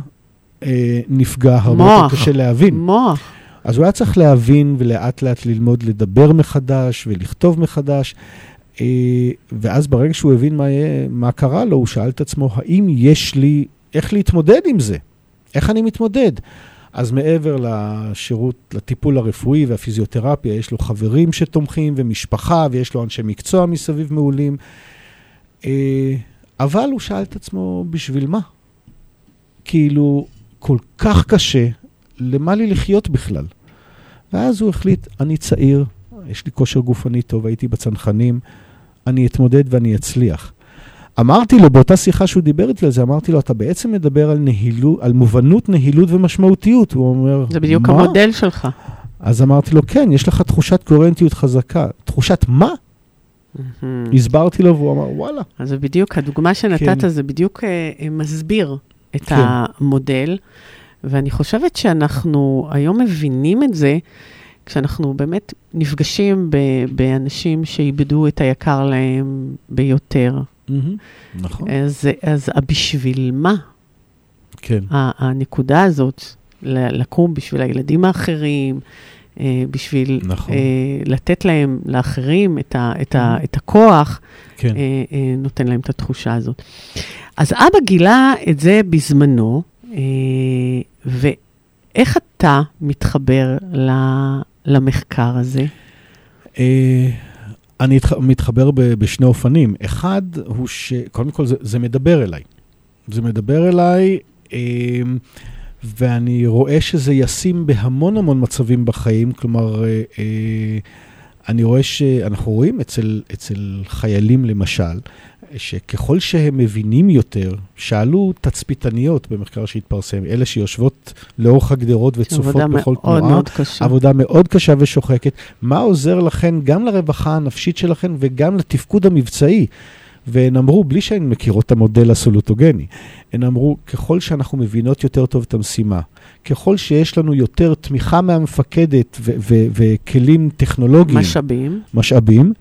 אה, נפגע, הרבה מוח. יותר קשה להבין. מוח. אז הוא היה צריך להבין ולאט לאט ללמוד לדבר מחדש ולכתוב מחדש. אה, ואז ברגע שהוא הבין מה, מה קרה לו, הוא שאל את עצמו, האם יש לי, איך להתמודד עם זה? איך אני מתמודד? אז מעבר לשירות, לטיפול הרפואי והפיזיותרפיה, יש לו חברים שתומכים ומשפחה, ויש לו אנשי מקצוע מסביב מעולים. אה, אבל הוא שאל את עצמו, בשביל מה? כאילו, כל כך קשה, למה לי לחיות בכלל? ואז הוא החליט, אני צעיר, יש לי כושר גופני טוב, הייתי בצנחנים, אני אתמודד ואני אצליח. אמרתי לו, באותה שיחה שהוא דיבר איתי על זה, אמרתי לו, אתה בעצם מדבר על, נהילו, על מובנות, נהילות ומשמעותיות. הוא אומר, זה בדיוק מה? המודל שלך. אז אמרתי לו, כן, יש לך תחושת קוהרנטיות חזקה. תחושת מה? מהמם. הסברתי לו, והוא אמר, וואלה. אז זה בדיוק, הדוגמה שנתת, כן. זה בדיוק אה, אה, מסביר את כן. המודל, ואני חושבת שאנחנו היום מבינים את זה, כשאנחנו באמת נפגשים ב- באנשים שאיבדו את היקר להם ביותר. נכון. אז, אז הבשביל מה? כן. ה- הנקודה הזאת, ל- לקום בשביל הילדים האחרים, בשביל נכון. אה, לתת להם, לאחרים, את, ה, את, ה, את הכוח, כן. אה, אה, נותן להם את התחושה הזאת. אז אבא גילה את זה בזמנו, אה, ואיך אתה מתחבר ל- למחקר הזה? אה, אני מתחבר בשני אופנים. אחד הוא ש... קודם כל, זה, זה מדבר אליי. זה מדבר אליי, אה, ואני רואה שזה ישים בהמון המון מצבים בחיים. כלומר, אה, אה, אני רואה שאנחנו רואים אצל, אצל חיילים, למשל, שככל שהם מבינים יותר, שאלו תצפיתניות במחקר שהתפרסם, אלה שיושבות לאורך הגדרות וצופות עבודה בכל מאוד תנועה, מאוד קשה. עבודה מאוד קשה ושוחקת. מה עוזר לכן גם לרווחה הנפשית שלכן וגם לתפקוד המבצעי? והן אמרו, בלי שהן מכירות את המודל הסולוטוגני, הן אמרו, ככל שאנחנו מבינות יותר טוב את המשימה, ככל שיש לנו יותר תמיכה מהמפקדת וכלים טכנולוגיים, משאבים. משאבים,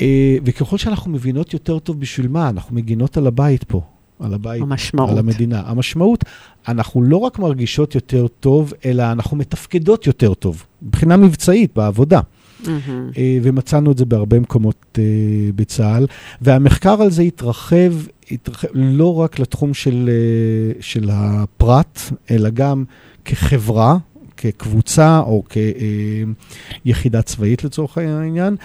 אה, וככל שאנחנו מבינות יותר טוב בשביל מה, אנחנו מגינות על הבית פה, על הבית, המשמעות. על המדינה. המשמעות, אנחנו לא רק מרגישות יותר טוב, אלא אנחנו מתפקדות יותר טוב, מבחינה מבצעית, בעבודה. מהמם. אה, ומצאנו את זה בהרבה מקומות אה, בצה"ל. והמחקר על זה התרחב, התרחב לא רק לתחום של, אה, של הפרט, אלא גם כחברה, כקבוצה או כיחידה צבאית לצורך העניין,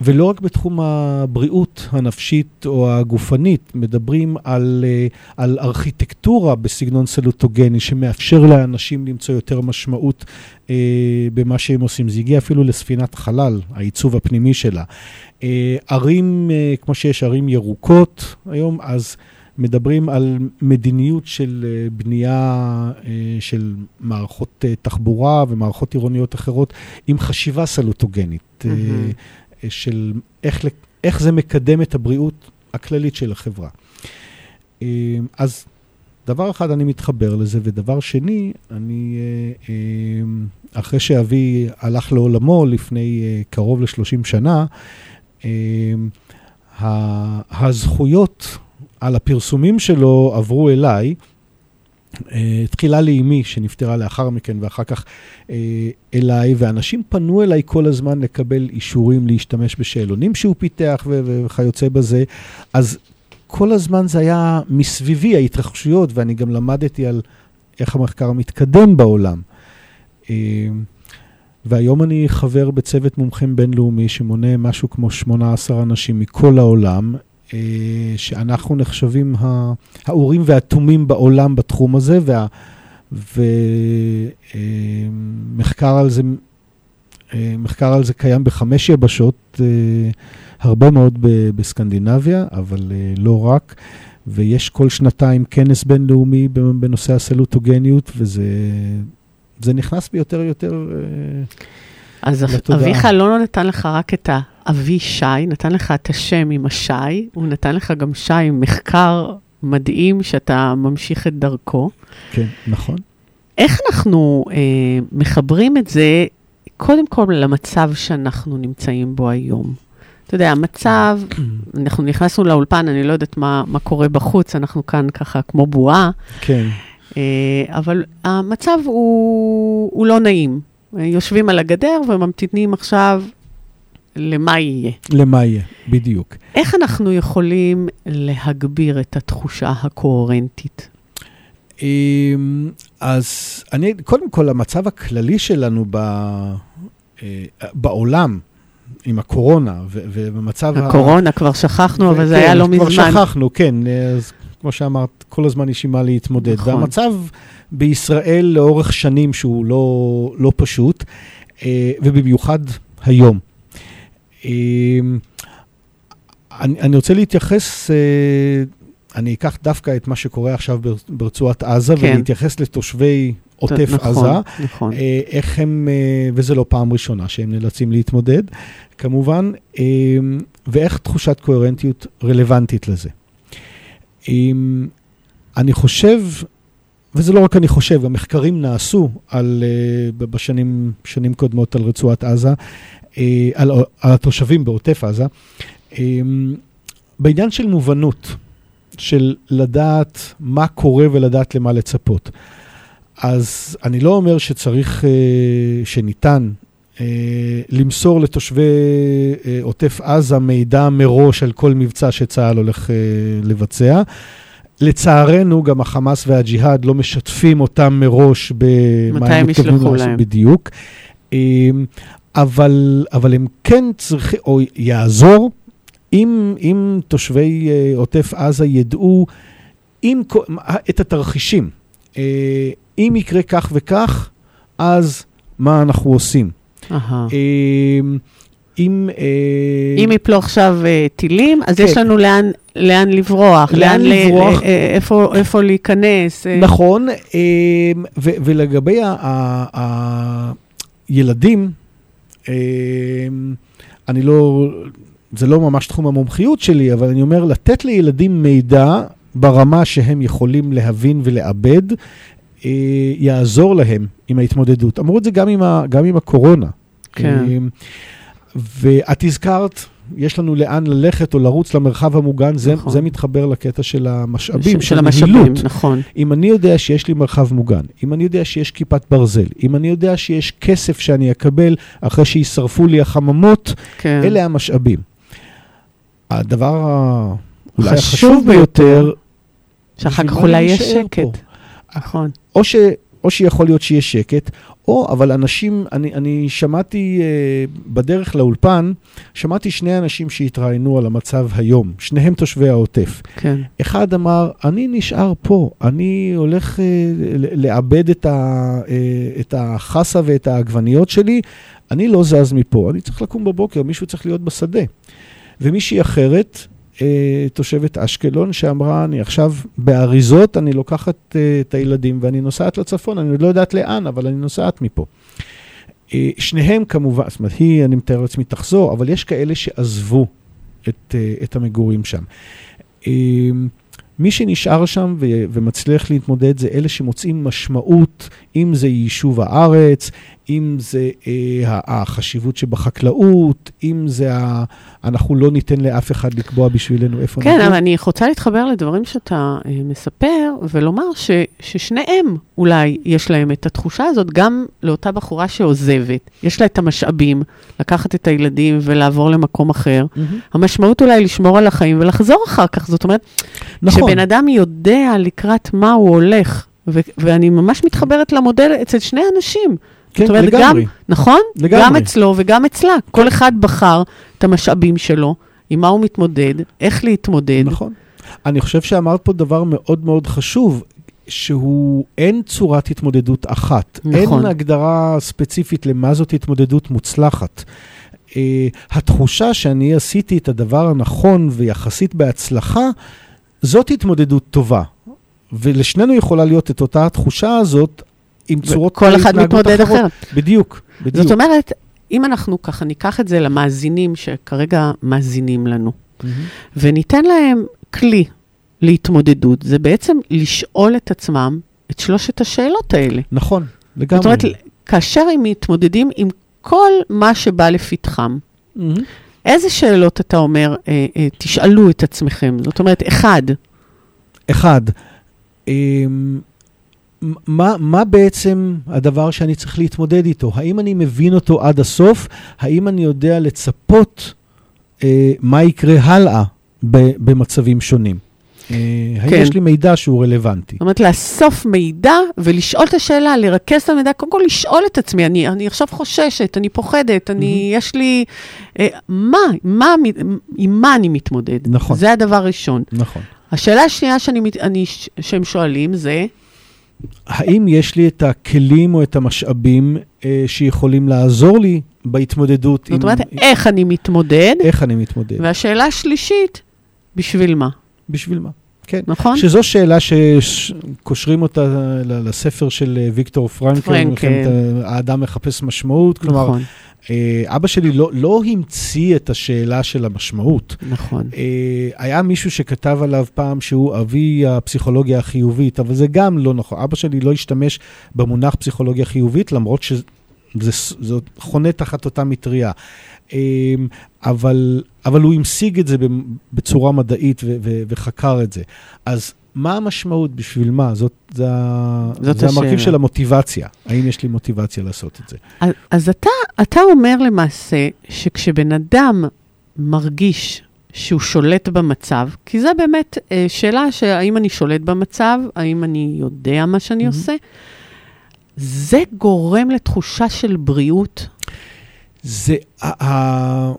ולא רק בתחום הבריאות הנפשית או הגופנית, מדברים על, אה, על ארכיטקטורה בסגנון סלוטוגני שמאפשר לאנשים למצוא יותר משמעות אה, במה שהם עושים. זה הגיע אפילו לספינת חלל, העיצוב הפנימי שלה. אה, ערים, כמו שיש ערים ירוקות היום, אז מדברים על מדיניות של אה, בנייה אה, של מערכות אה, תחבורה ומערכות עירוניות אחרות עם חשיבה סלוטוגנית. אה, של איך, איך זה מקדם את הבריאות הכללית של החברה. אז דבר אחד, אני מתחבר לזה, ודבר שני, אני, אחרי שאבי הלך לעולמו לפני קרוב ל-30 שנה, הזכויות על הפרסומים שלו עברו אליי. אה, תחילה לאימי, שנפטרה לאחר מכן, ואחר כך אה, אליי, ואנשים פנו אליי כל הזמן לקבל אישורים להשתמש בשאלונים שהוא פיתח וכיוצא בזה. אז כל הזמן זה היה מסביבי, ההתרחשויות, ואני גם למדתי על איך המחקר מתקדם בעולם. אה, והיום אני חבר בצוות מומחים בינלאומי שמונה משהו כמו 18 אנשים מכל העולם, שאנחנו נחשבים ה- האורים והתומים בעולם בתחום הזה, וה- ומחקר על זה, אה, מחקר על זה קיים בחמש יבשות, אה, הרבה מאוד בסקנדינביה, אבל אה, לא רק. ויש כל שנתיים כנס בינלאומי בנושא הסלוטוגניות, וזה זה נכנס ביותר ויותר... אה, אז לתודעה. אביך לא נתן לך רק את האבי שי, נתן לך את השם עם השי, הוא נתן לך גם שי עם מחקר מדהים שאתה ממשיך את דרכו. כן, נכון. איך אנחנו אה, מחברים את זה, קודם כל למצב שאנחנו נמצאים בו היום? אתה יודע, המצב, אנחנו נכנסנו לאולפן, אני לא יודעת מה, מה קורה בחוץ, אנחנו כאן ככה כמו בועה, כן, אה, אבל המצב הוא, הוא לא נעים. יושבים על הגדר וממתינים עכשיו למה יהיה. למה יהיה, בדיוק. איך אנחנו יכולים להגביר את התחושה הקוהרנטית? אמ, אז אני, קודם כל, המצב הכללי שלנו ב, אה, בעולם, עם הקורונה, ובמצב... ה- הקורונה, כבר שכחנו, אבל זה כן, היה לא כבר מזמן. שכחנו, כן. אז כמו שאמרת, כל הזמן יש עם מה להתמודד. נכון. והמצב בישראל לאורך שנים שהוא לא, לא פשוט, אה, ובמיוחד היום. אה, אני, אני רוצה להתייחס, אה, אני אקח דווקא את מה שקורה עכשיו בר- ברצועת עזה, כן. ולהתייחס לתושבי עוטף נכון, עזה. נכון. אה, איך הם, אה, וזה לא פעם ראשונה שהם נאלצים להתמודד, כמובן, אה, ואיך תחושת קוהרנטיות רלוונטית לזה. אה, אני חושב, וזה לא רק אני חושב, המחקרים נעשו על, בשנים שנים קודמות על רצועת עזה, על, על התושבים בעוטף עזה, אה, בעניין של מובנות, של לדעת מה קורה ולדעת למה לצפות. אז אני לא אומר שצריך, אה, שניתן אה, למסור לתושבי אה, עוטף עזה מידע מראש על כל מבצע שצה"ל הולך אה, לבצע. לצערנו, גם החמאס והג'יהאד לא משתפים אותם מראש במה הם מתכוונים לעשות. בדיוק. אבל, אבל הם כן צריכים, או יעזור, אם, אם תושבי אה, עוטף עזה ידעו אם, את התרחישים. אה, אם יקרה כך וכך, אז מה אנחנו עושים? אה, אם... אם יפלו עכשיו טילים, אז כן. יש לנו לאן, לאן לברוח, לאן לברוח. איפה, איפה להיכנס. נכון, ולגבי הילדים, אני לא, זה לא ממש תחום המומחיות שלי, אבל אני אומר, לתת לילדים מידע ברמה שהם יכולים להבין ולעבד, אה, יעזור להם עם ההתמודדות. אמרו את זה גם עם, ה- גם עם הקורונה. כן. אה, ואת הזכרת, יש לנו לאן ללכת או לרוץ למרחב המוגן, זה, נכון. זה מתחבר לקטע של המשאבים, של המשאבים, נהילות. נכון. אם אני יודע שיש לי מרחב מוגן, אם אני יודע שיש כיפת ברזל, אם אני יודע שיש כסף שאני אקבל אחרי שישרפו לי החממות, כן. אלה המשאבים. הדבר אולי חשוב החשוב ביותר, שאחר כך אולי יש שקט. נכון. או, ש, או שיכול להיות שיש שקט, או, אבל אנשים, אני, אני שמעתי אה, בדרך לאולפן, שמעתי שני אנשים שהתראיינו על המצב היום, שניהם תושבי העוטף. כן. אחד אמר, אני נשאר פה, אני הולך אה, לאבד את, ה, אה, את החסה ואת העגבניות שלי, אני לא זז מפה, אני צריך לקום בבוקר, מישהו צריך להיות בשדה. ומישהי אחרת, אה, תושבת אשקלון, שאמרה, אני עכשיו באריזות, אני לוקחת אה, את הילדים ואני נוסעת לצפון, אני עוד לא יודעת לאן, אבל אני נוסעת מפה. אה, שניהם כמובן, זאת אומרת, היא, אני מתאר לעצמי, תחזור, אבל יש כאלה שעזבו את, אה, את המגורים שם. אה, מי שנשאר שם ו- ומצליח להתמודד זה אלה שמוצאים משמעות, אם זה יישוב הארץ, אם זה אה, החשיבות שבחקלאות, אם זה ה... אנחנו לא ניתן לאף אחד לקבוע בשבילנו איפה כן, נגור. אבל אני רוצה להתחבר לדברים שאתה אה, מספר, ולומר ש, ששניהם אולי יש להם את התחושה הזאת, גם לאותה בחורה שעוזבת, יש לה את המשאבים לקחת את הילדים ולעבור למקום אחר. מהמם. המשמעות אולי לשמור על החיים ולחזור אחר כך. זאת אומרת, נכון, כשבן אדם יודע לקראת מה הוא הולך, ו- ואני ממש מתחברת למודל אצל שני אנשים. כן, אומרת, לגמרי. גם, נכון? לגמרי. גם אצלו וגם אצלה. כל אחד בחר את המשאבים שלו, עם מה הוא מתמודד, איך להתמודד. נכון. אני חושב שאמרת פה דבר מאוד מאוד חשוב, שהוא, אין צורת התמודדות אחת. נכון. אין הגדרה ספציפית למה זאת התמודדות מוצלחת. Uh, התחושה שאני עשיתי את הדבר הנכון ויחסית בהצלחה, זאת התמודדות טובה. ולשנינו יכולה להיות את אותה התחושה הזאת עם צורות כל אחד מתמודד. אחרת. בדיוק, בדיוק. זאת אומרת, אם אנחנו ככה ניקח את זה למאזינים שכרגע מאזינים לנו, מהמם. וניתן להם כלי להתמודדות, זה בעצם לשאול את עצמם את שלושת השאלות האלה. נכון, לגמרי. זאת אומרת, כאשר הם מתמודדים עם כל מה שבא לפתחם, מהמם. איזה שאלות אתה אומר, אה, אה, תשאלו את עצמכם? זאת אומרת, אחד, אחד, אמ, מה, מה בעצם הדבר שאני צריך להתמודד איתו? האם אני מבין אותו עד הסוף? האם אני יודע לצפות אה, מה יקרה הלאה במצבים שונים? אה, האם כן. יש לי מידע שהוא רלוונטי? זאת אומרת, לאסוף מידע ולשאול את השאלה, לרכז את המידע, קודם כל לשאול את עצמי, אני, אני עכשיו חוששת, אני פוחדת, אני, יש לי... אה, מה, מה, עם מה אני מתמודד? נכון. זה הדבר הראשון. נכון. השאלה השנייה שאני, אני, שהם שואלים זה, האם יש לי את הכלים או את המשאבים אה, שיכולים לעזור לי בהתמודדות זאת אומרת, איך אני מתמודד? איך אני מתמודד? והשאלה השלישית, בשביל מה? בשביל מה? כן. נכון? שזו שאלה שקושרים אותה לספר של אה, ויקטור פרנקל, פרנקל. מלחמת ה- האדם מחפש משמעות. כלומר, נכון, אה, אבא שלי לא, לא המציא את השאלה של המשמעות. נכון. אה, היה מישהו שכתב עליו פעם שהוא אבי הפסיכולוגיה החיובית, אבל זה גם לא נכון. אבא שלי לא השתמש במונח פסיכולוגיה חיובית, למרות שזה זה חונה תחת אותה מטריה. אה, אבל, אבל הוא המשיג את זה בצורה מדעית ו- ו- וחקר את זה. אז מה המשמעות? בשביל מה? זאת, זה, זאת זה המרכיב. של המוטיבציה. האם יש לי מוטיבציה לעשות את זה? אז, אז אתה, אתה אומר למעשה שכשבן אדם מרגיש שהוא שולט במצב, כי זה באמת אה, שאלה שהאם אני שולט במצב, האם אני יודע מה שאני Mhm. עושה, זה גורם לתחושה של בריאות. זה, ה-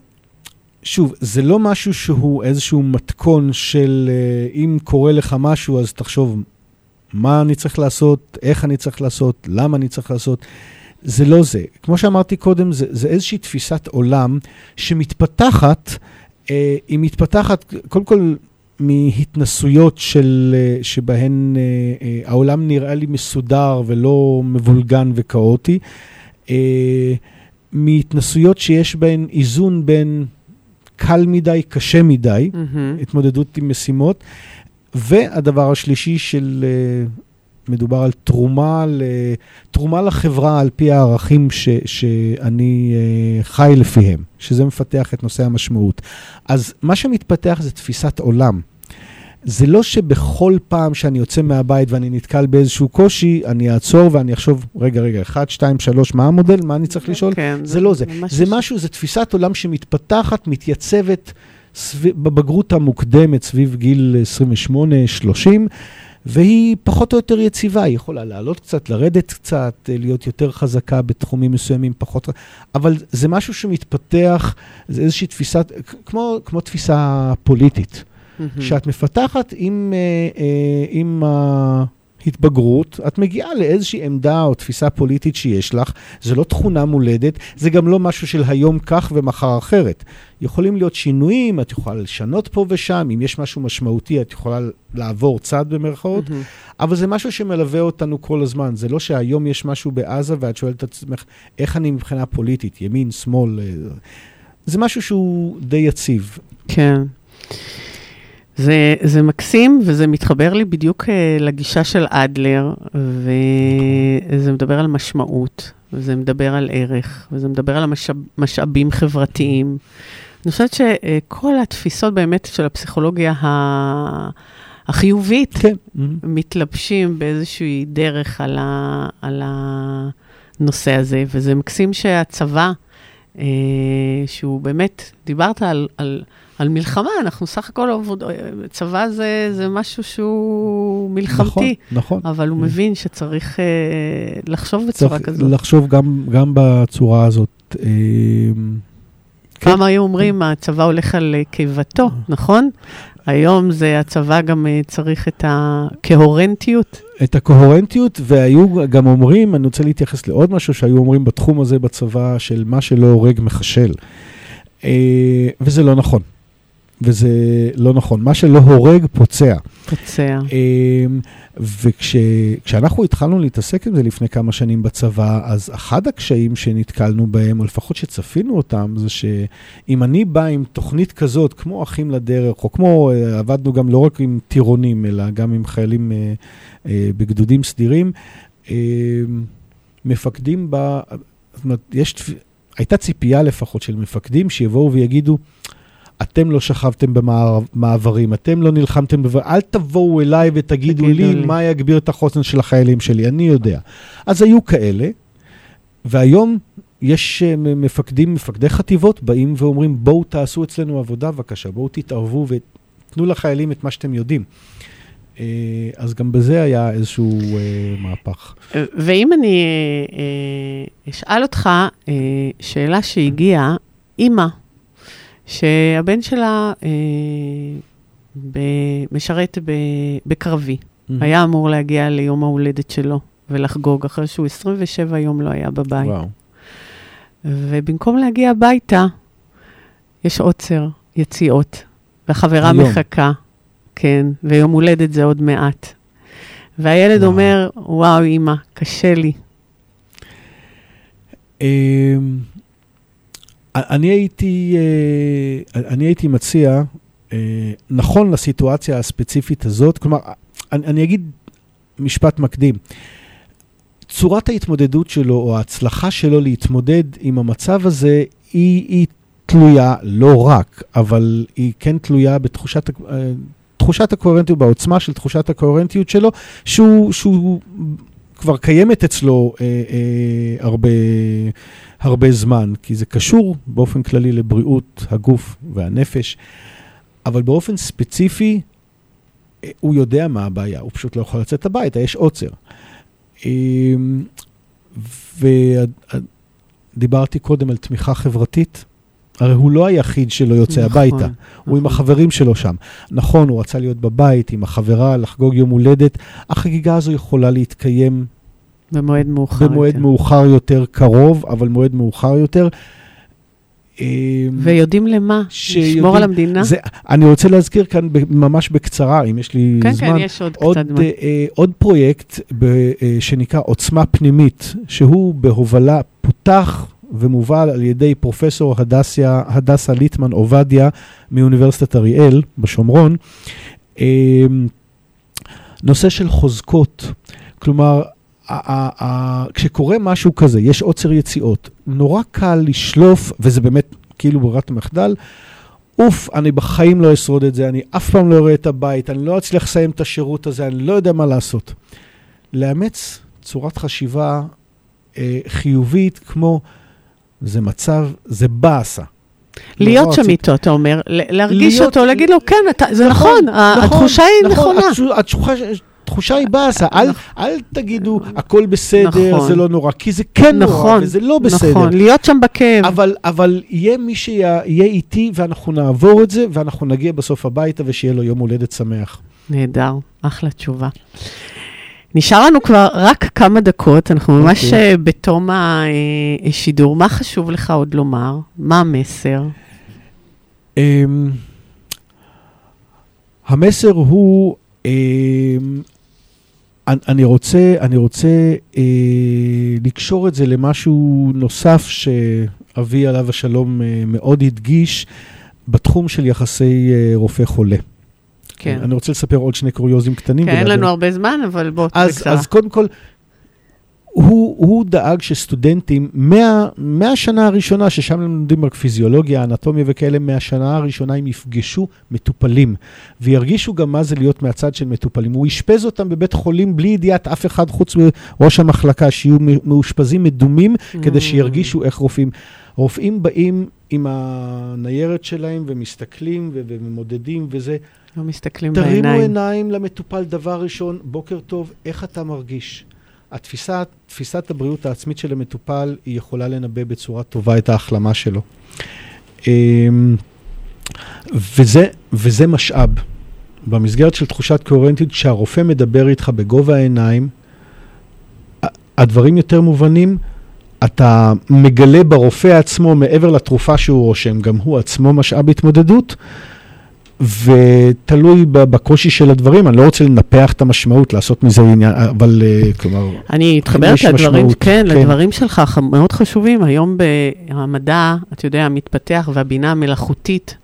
שוב, זה לא משהו שהוא איזשהו מתכון של אה, אם קורה לך משהו, אז תחשוב מה אני צריך לעשות, איך אני צריך לעשות, למה אני צריך לעשות. זה לא זה. כמו שאמרתי קודם, זה, זה איזושהי תפיסת עולם שמתפתחת, אה, היא מתפתחת קודם כל מהתנסויות של, אה, שבהן אה, אה, העולם נראה לי מסודר ולא מבולגן וכאוטי. אה, מהתנסויות שיש בהן איזון בין קל מדי, קשה מדי, התמודדות עם משימות, והדבר השלישי של, אה, מדובר על תרומה, תרומה לחברה על פי הערכים ש, שאני אה, חי לפיהם, שזה מפתח את נושא המשמעות. אז מה שמתפתח זה תפיסת עולם. זה לא שבכל פעם שאני יוצא מהבית ואני נתקל באיזשהו קושי, אני אעצור ואני אחשוב, רגע, רגע, 1, 2, 3, מה המודל? מה אני צריך לשאול? כן, זה לא זה. זה ש- משהו, זה תפיסת עולם שמתפתחת, מתייצבת סביב, בבגרות המוקדמת, סביב גיל 28-30, והיא פחות או יותר יציבה, היא יכולה לעלות קצת, לרדת קצת, להיות יותר חזקה בתחומים מסוימים, פחות... אבל זה משהו שמתפתח, זה איזושהי תפיסת, כמו, כמו תפיסה פוליטית. מהמם. שאת מפתחת עם, אה, אה, עם ההתבגרות, את מגיעה לאיזושהי עמדה או תפיסה פוליטית שיש לך, זה לא תכונה מולדת, זה גם לא משהו של היום כך ומחר אחרת. יכולים להיות שינויים, את יכולה לשנות פה ושם, אם יש משהו משמעותי, את יכולה לעבור צד במרכאות, מהמם. אבל זה משהו שמלווה אותנו כל הזמן. זה לא שהיום יש משהו בעזה ואת שואלת את עצמך, איך אני מבחינה פוליטית, ימין, שמאל, אה, זה משהו שהוא די יציב. כן. זה, זה מקסים, וזה מתחבר לי בדיוק אה, לגישה של אדלר, וזה מדבר על משמעות, וזה מדבר על ערך, וזה מדבר על המשאב, משאבים חברתיים. אני חושבת שכל התפיסות באמת של הפסיכולוגיה ה... החיובית, כן. מתלבשים באיזושהי דרך על, ה, על הנושא הזה, וזה מקסים שהצבא, שהוא באמת, דיברת על, על, על מלחמה, אנחנו סך הכל עבוד, צבא זה, זה משהו שהוא מלחמתי, נכון, נכון. אבל הוא. מבין שצריך אה, לחשוב בצורה כזאת. לחשוב גם, גם בצורה הזאת. אה, כן. פעם היו אומרים, הצבא הולך על אה, קיבתו, נכון? היום זה, הצבא גם אה, צריך את הקוהרנטיות. את הקוהרנטיות, והיו גם אומרים, אני רוצה להתייחס לעוד משהו שהיו אומרים בתחום הזה בצבא, של מה שלא הורג מחשל. אה, וזה לא נכון. וזה לא נכון. מה שלא הורג פוצע. פוצע. וכשאנחנו התחלנו להתעסק עם זה לפני כמה שנים בצבא, אז אחד הקשיים שנתקלנו בהם, או לפחות שצפינו אותם, זה שאם אני בא עם תוכנית כזאת, כמו אחים לדרך, או כמו, אה, עבדנו גם לא רק עם טירונים, אלא גם עם חיילים אה, אה, בגדודים סדירים, אה, מפקדים ב... זאת אומרת, יש, הייתה ציפייה לפחות של מפקדים שיבואו ויגידו, אתם לא שכבתם במעברים, אתם לא נלחמתם, בבר... אל תבואו אליי ותגידו תגידו לי לי. מה יגביר את החוסן של החיילים שלי, אני יודע. אז היו כאלה, והיום יש אה, מפקדים, מפקדי חטיבות, באים ואומרים, בואו תעשו אצלנו עבודה בבקשה, בואו תתערבו ותנו לחיילים את מה שאתם יודעים. אה, אז גם בזה היה איזשהו אה, מהפך. ואם אני אשאל אותך שאלה שהגיעה, אימא, שהבן שלה אה, ב- משרת ב- בקרבי, היה אמור להגיע ליום ההולדת שלו ולחגוג, אחרי שהוא 27 יום לא היה בבית. וואו. ובמקום להגיע הביתה, יש עוצר, יציאות, והחברה היום. מחכה, כן, ויום הולדת זה עוד מעט. והילד וואו. אומר, וואו, אימא, קשה לי. אני הייתי, אה, אני הייתי מציע, אה, נכון לסיטואציה הספציפית הזאת, כלומר, אני, אני אגיד משפט מקדים. צורת ההתמודדות שלו, או ההצלחה שלו להתמודד עם המצב הזה, היא, היא תלויה, לא רק, אבל היא כן תלויה בתחושת אה, תחושת הקוהרנטיות, בעוצמה של תחושת הקוהרנטיות שלו, שהוא, שהוא כבר קיימת אצלו אה, אה, הרבה, הרבה זמן, כי זה קשור באופן כללי לבריאות הגוף והנפש, אבל באופן ספציפי, אה, הוא יודע מה הבעיה, הוא פשוט לא יכול לצאת הביתה, יש עוצר. ודיברתי קודם על תמיכה חברתית, הרי הוא לא היחיד שלא יוצא נכון, הביתה, הוא עם נכון. החברים שלו שם. נכון, הוא רצה להיות בבית עם החברה, לחגוג יום הולדת, החגיגה הזו יכולה להתקיים במועד מאוחר במועד יותר. מאוחר יותר, קרוב, אבל מועד מאוחר יותר. אמ, ויודעים למה, שיודעים- לשמור על המדינה. זה, אני רוצה להזכיר כאן ממש בקצרה, אם יש לי כן, זמן. כן, יש עוד עוד, קצת זמן. אה, עוד פרויקט ב, אה, שנקרא עוצמה פנימית, שהוא בהובלה, פותח ומובל על ידי פרופסור הדסיה, הדסה ליטמן עובדיה מאוניברסיטת אריאל בשומרון. אה, נושא של חוזקות, כלומר, כשקורה משהו כזה, יש עוצר יציאות, נורא קל לשלוף, וזה באמת כאילו ברירת המחדל, אוף, אני בחיים לא אשרוד את זה, אני אף פעם לא אראה את הבית, אני לא אצליח לסיים את השירות הזה, אני לא יודע מה לעשות. לאמץ צורת חשיבה אה, חיובית, כמו זה מצב, זה באסה. להיות שם איתו, אתה אומר, להרגיש להיות- אותו, להגיד לו, כן, אתה- זה נכון, ה- התחושה היא נכון, נכונה. התשו- התשוחה- התחושה היא באסה, אל, אל תגידו, הכל בסדר, נכון. זה לא נורא, כי זה כן נורא, נכון, וזה לא בסדר. נכון, להיות שם בכאב. אבל, אבל יהיה מי שיהיה איתי, ואנחנו נעבור את זה, ואנחנו נגיע בסוף הביתה, ושיהיה לו יום הולדת שמח. נהדר, אחלה תשובה. נשאר לנו כבר רק כמה דקות, אנחנו ממש אוקיי. אה, בתום אה, השידור. מה חשוב לך עוד לומר? מה המסר? אמ, המסר הוא, אמ, אני- רוצה, אני רוצה אה, לקשור את זה למשהו נוסף שאבי עליו השלום אה, מאוד הדגיש בתחום של יחסי אה, רופא-חולה. כן. אני רוצה לספר עוד שני קוריוזים קטנים. כן, אין לנו הרבה זמן, אבל בוא, אז, בקצרה. אז קודם כל, הוא, הוא דאג שסטודנטים, מה, מהשנה הראשונה, ששם הם לומדים רק פיזיולוגיה, אנטומיה וכאלה, מהשנה הראשונה הם יפגשו מטופלים, וירגישו גם מה זה להיות מהצד של מטופלים. הוא אשפז אותם בבית חולים בלי ידיעת אף אחד חוץ מראש המחלקה, שיהיו מאושפזים מדומים, כדי Mm. שירגישו איך רופאים. רופאים באים עם הניירת שלהם ומסתכלים ו- וממודדים וזה. לא מסתכלים תרימו בעיניים. עיניים למטופל, דבר ראשון, בוקר טוב, איך אתה מרגיש? התפיסה, תפיסת הבריאות העצמית של המטופל, היא יכולה לנבא בצורה טובה את ההחלמה שלו. אמ, וזה, וזה משאב. במסגרת של תחושת קוהרנטיות, כשהרופא מדבר איתך בגובה העיניים, הדברים יותר מובנים, אתה מגלה ברופא עצמו, מעבר לתרופה שהוא רושם, גם הוא עצמו משאב התמודדות, ותלוי בקושי של הדברים, אני לא רוצה לנפח את המשמעות, לעשות מזה עניין, אבל אה, כלומר, אני מתחברת לדברים, כן, כן. לדברים שלך, מאוד חשובים. היום במדע, אתה יודע, מתפתח והבינה המלאכותית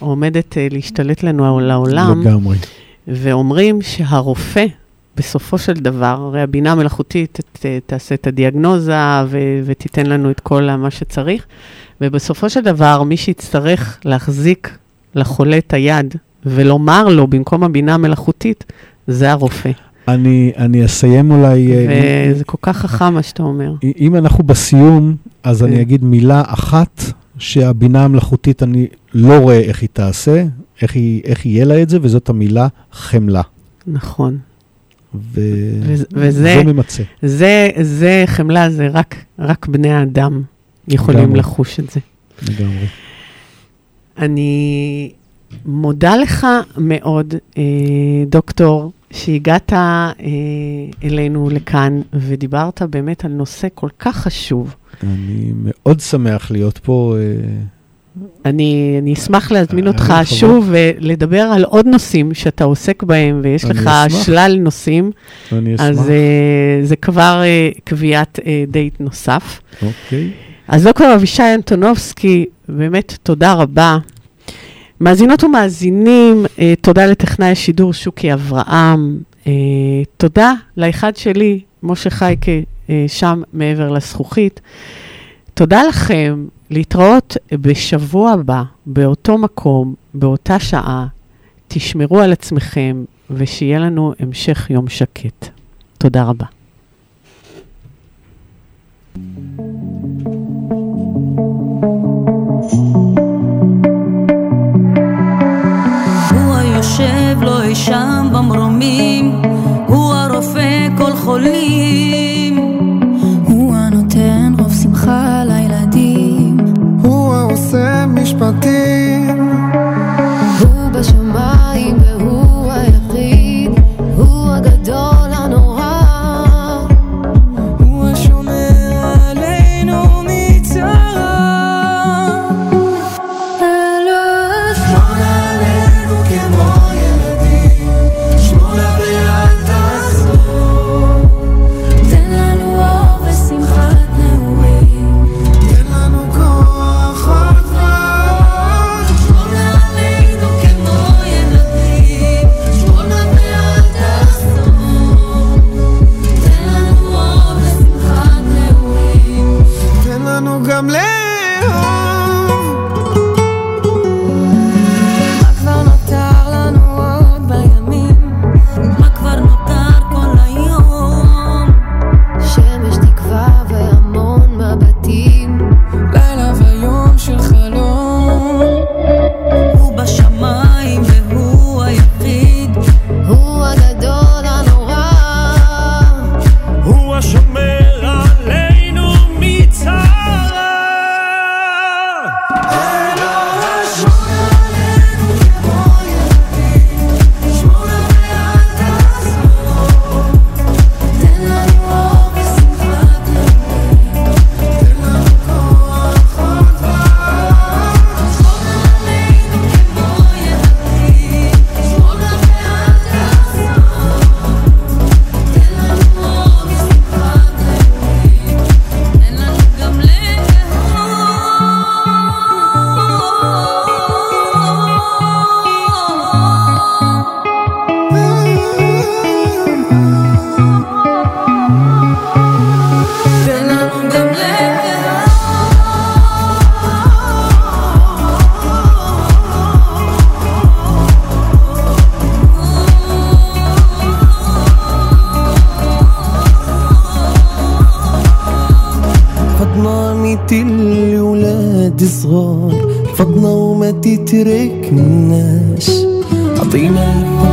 עומדת אה, להשתלט לנו על העולם, לגמרי. ואומרים שהרופא, בסופו של דבר, הרי הבינה המלאכותית ת, תעשה את הדיאגנוזה ו, ותיתן לנו את כל מה שצריך, ובסופו של דבר, מי שיצטרך להחזיק לחולה את היד ולומר לו במקום הבינה המלאכותית, זה הרופא. אני, אני אסיים אולי... אה, וזה כל כך חכם מה שאתה אומר. אם אנחנו בסיום, אז כן. אני אגיד מילה אחת שהבינה המלאכותית, אני לא רואה איך היא תעשה, איך, היא, איך יהיה לה את זה, וזאת המילה חמלה. נכון. ו... וזה- וזה- זה ממצה. זה, זה חמלה, זה רק, רק בני האדם יכולים לגמרי. לחוש את זה. לגמרי. אני מודה לך מאוד, אה, דוקטור, שהגעת אה, אלינו לכאן ודיברת באמת על נושא כל כך חשוב. אני מאוד שמח להיות פה. אה, אני, אני אשמח להזמין אה, אותך בכבוד. שוב ולדבר על עוד נושאים שאתה עוסק בהם, ויש אני לך אשמח. שלל נושאים, ואני אשמח. אז אה, זה כבר אה, קביעת אה, דייט נוסף. אוקיי. אז דוקטור אבישי אנטונובסקי, באמת תודה רבה. מאזינות ומאזינים, אה, תודה לטכנאי השידור שוקי אברהם. אה, תודה לאחד שלי, משה חייקה, אה, שם מעבר לזכוכית. תודה לכם, להתראות בשבוע הבא, באותו מקום, באותה שעה. תשמרו על עצמכם, ושיהיה לנו המשך יום שקט. תודה רבה. הוא אי שם במרומים, הוא כל חולים. הוא הנותן רוב שמחה לילדים, وما تتركناش عطينا الحب وفرحة الحياة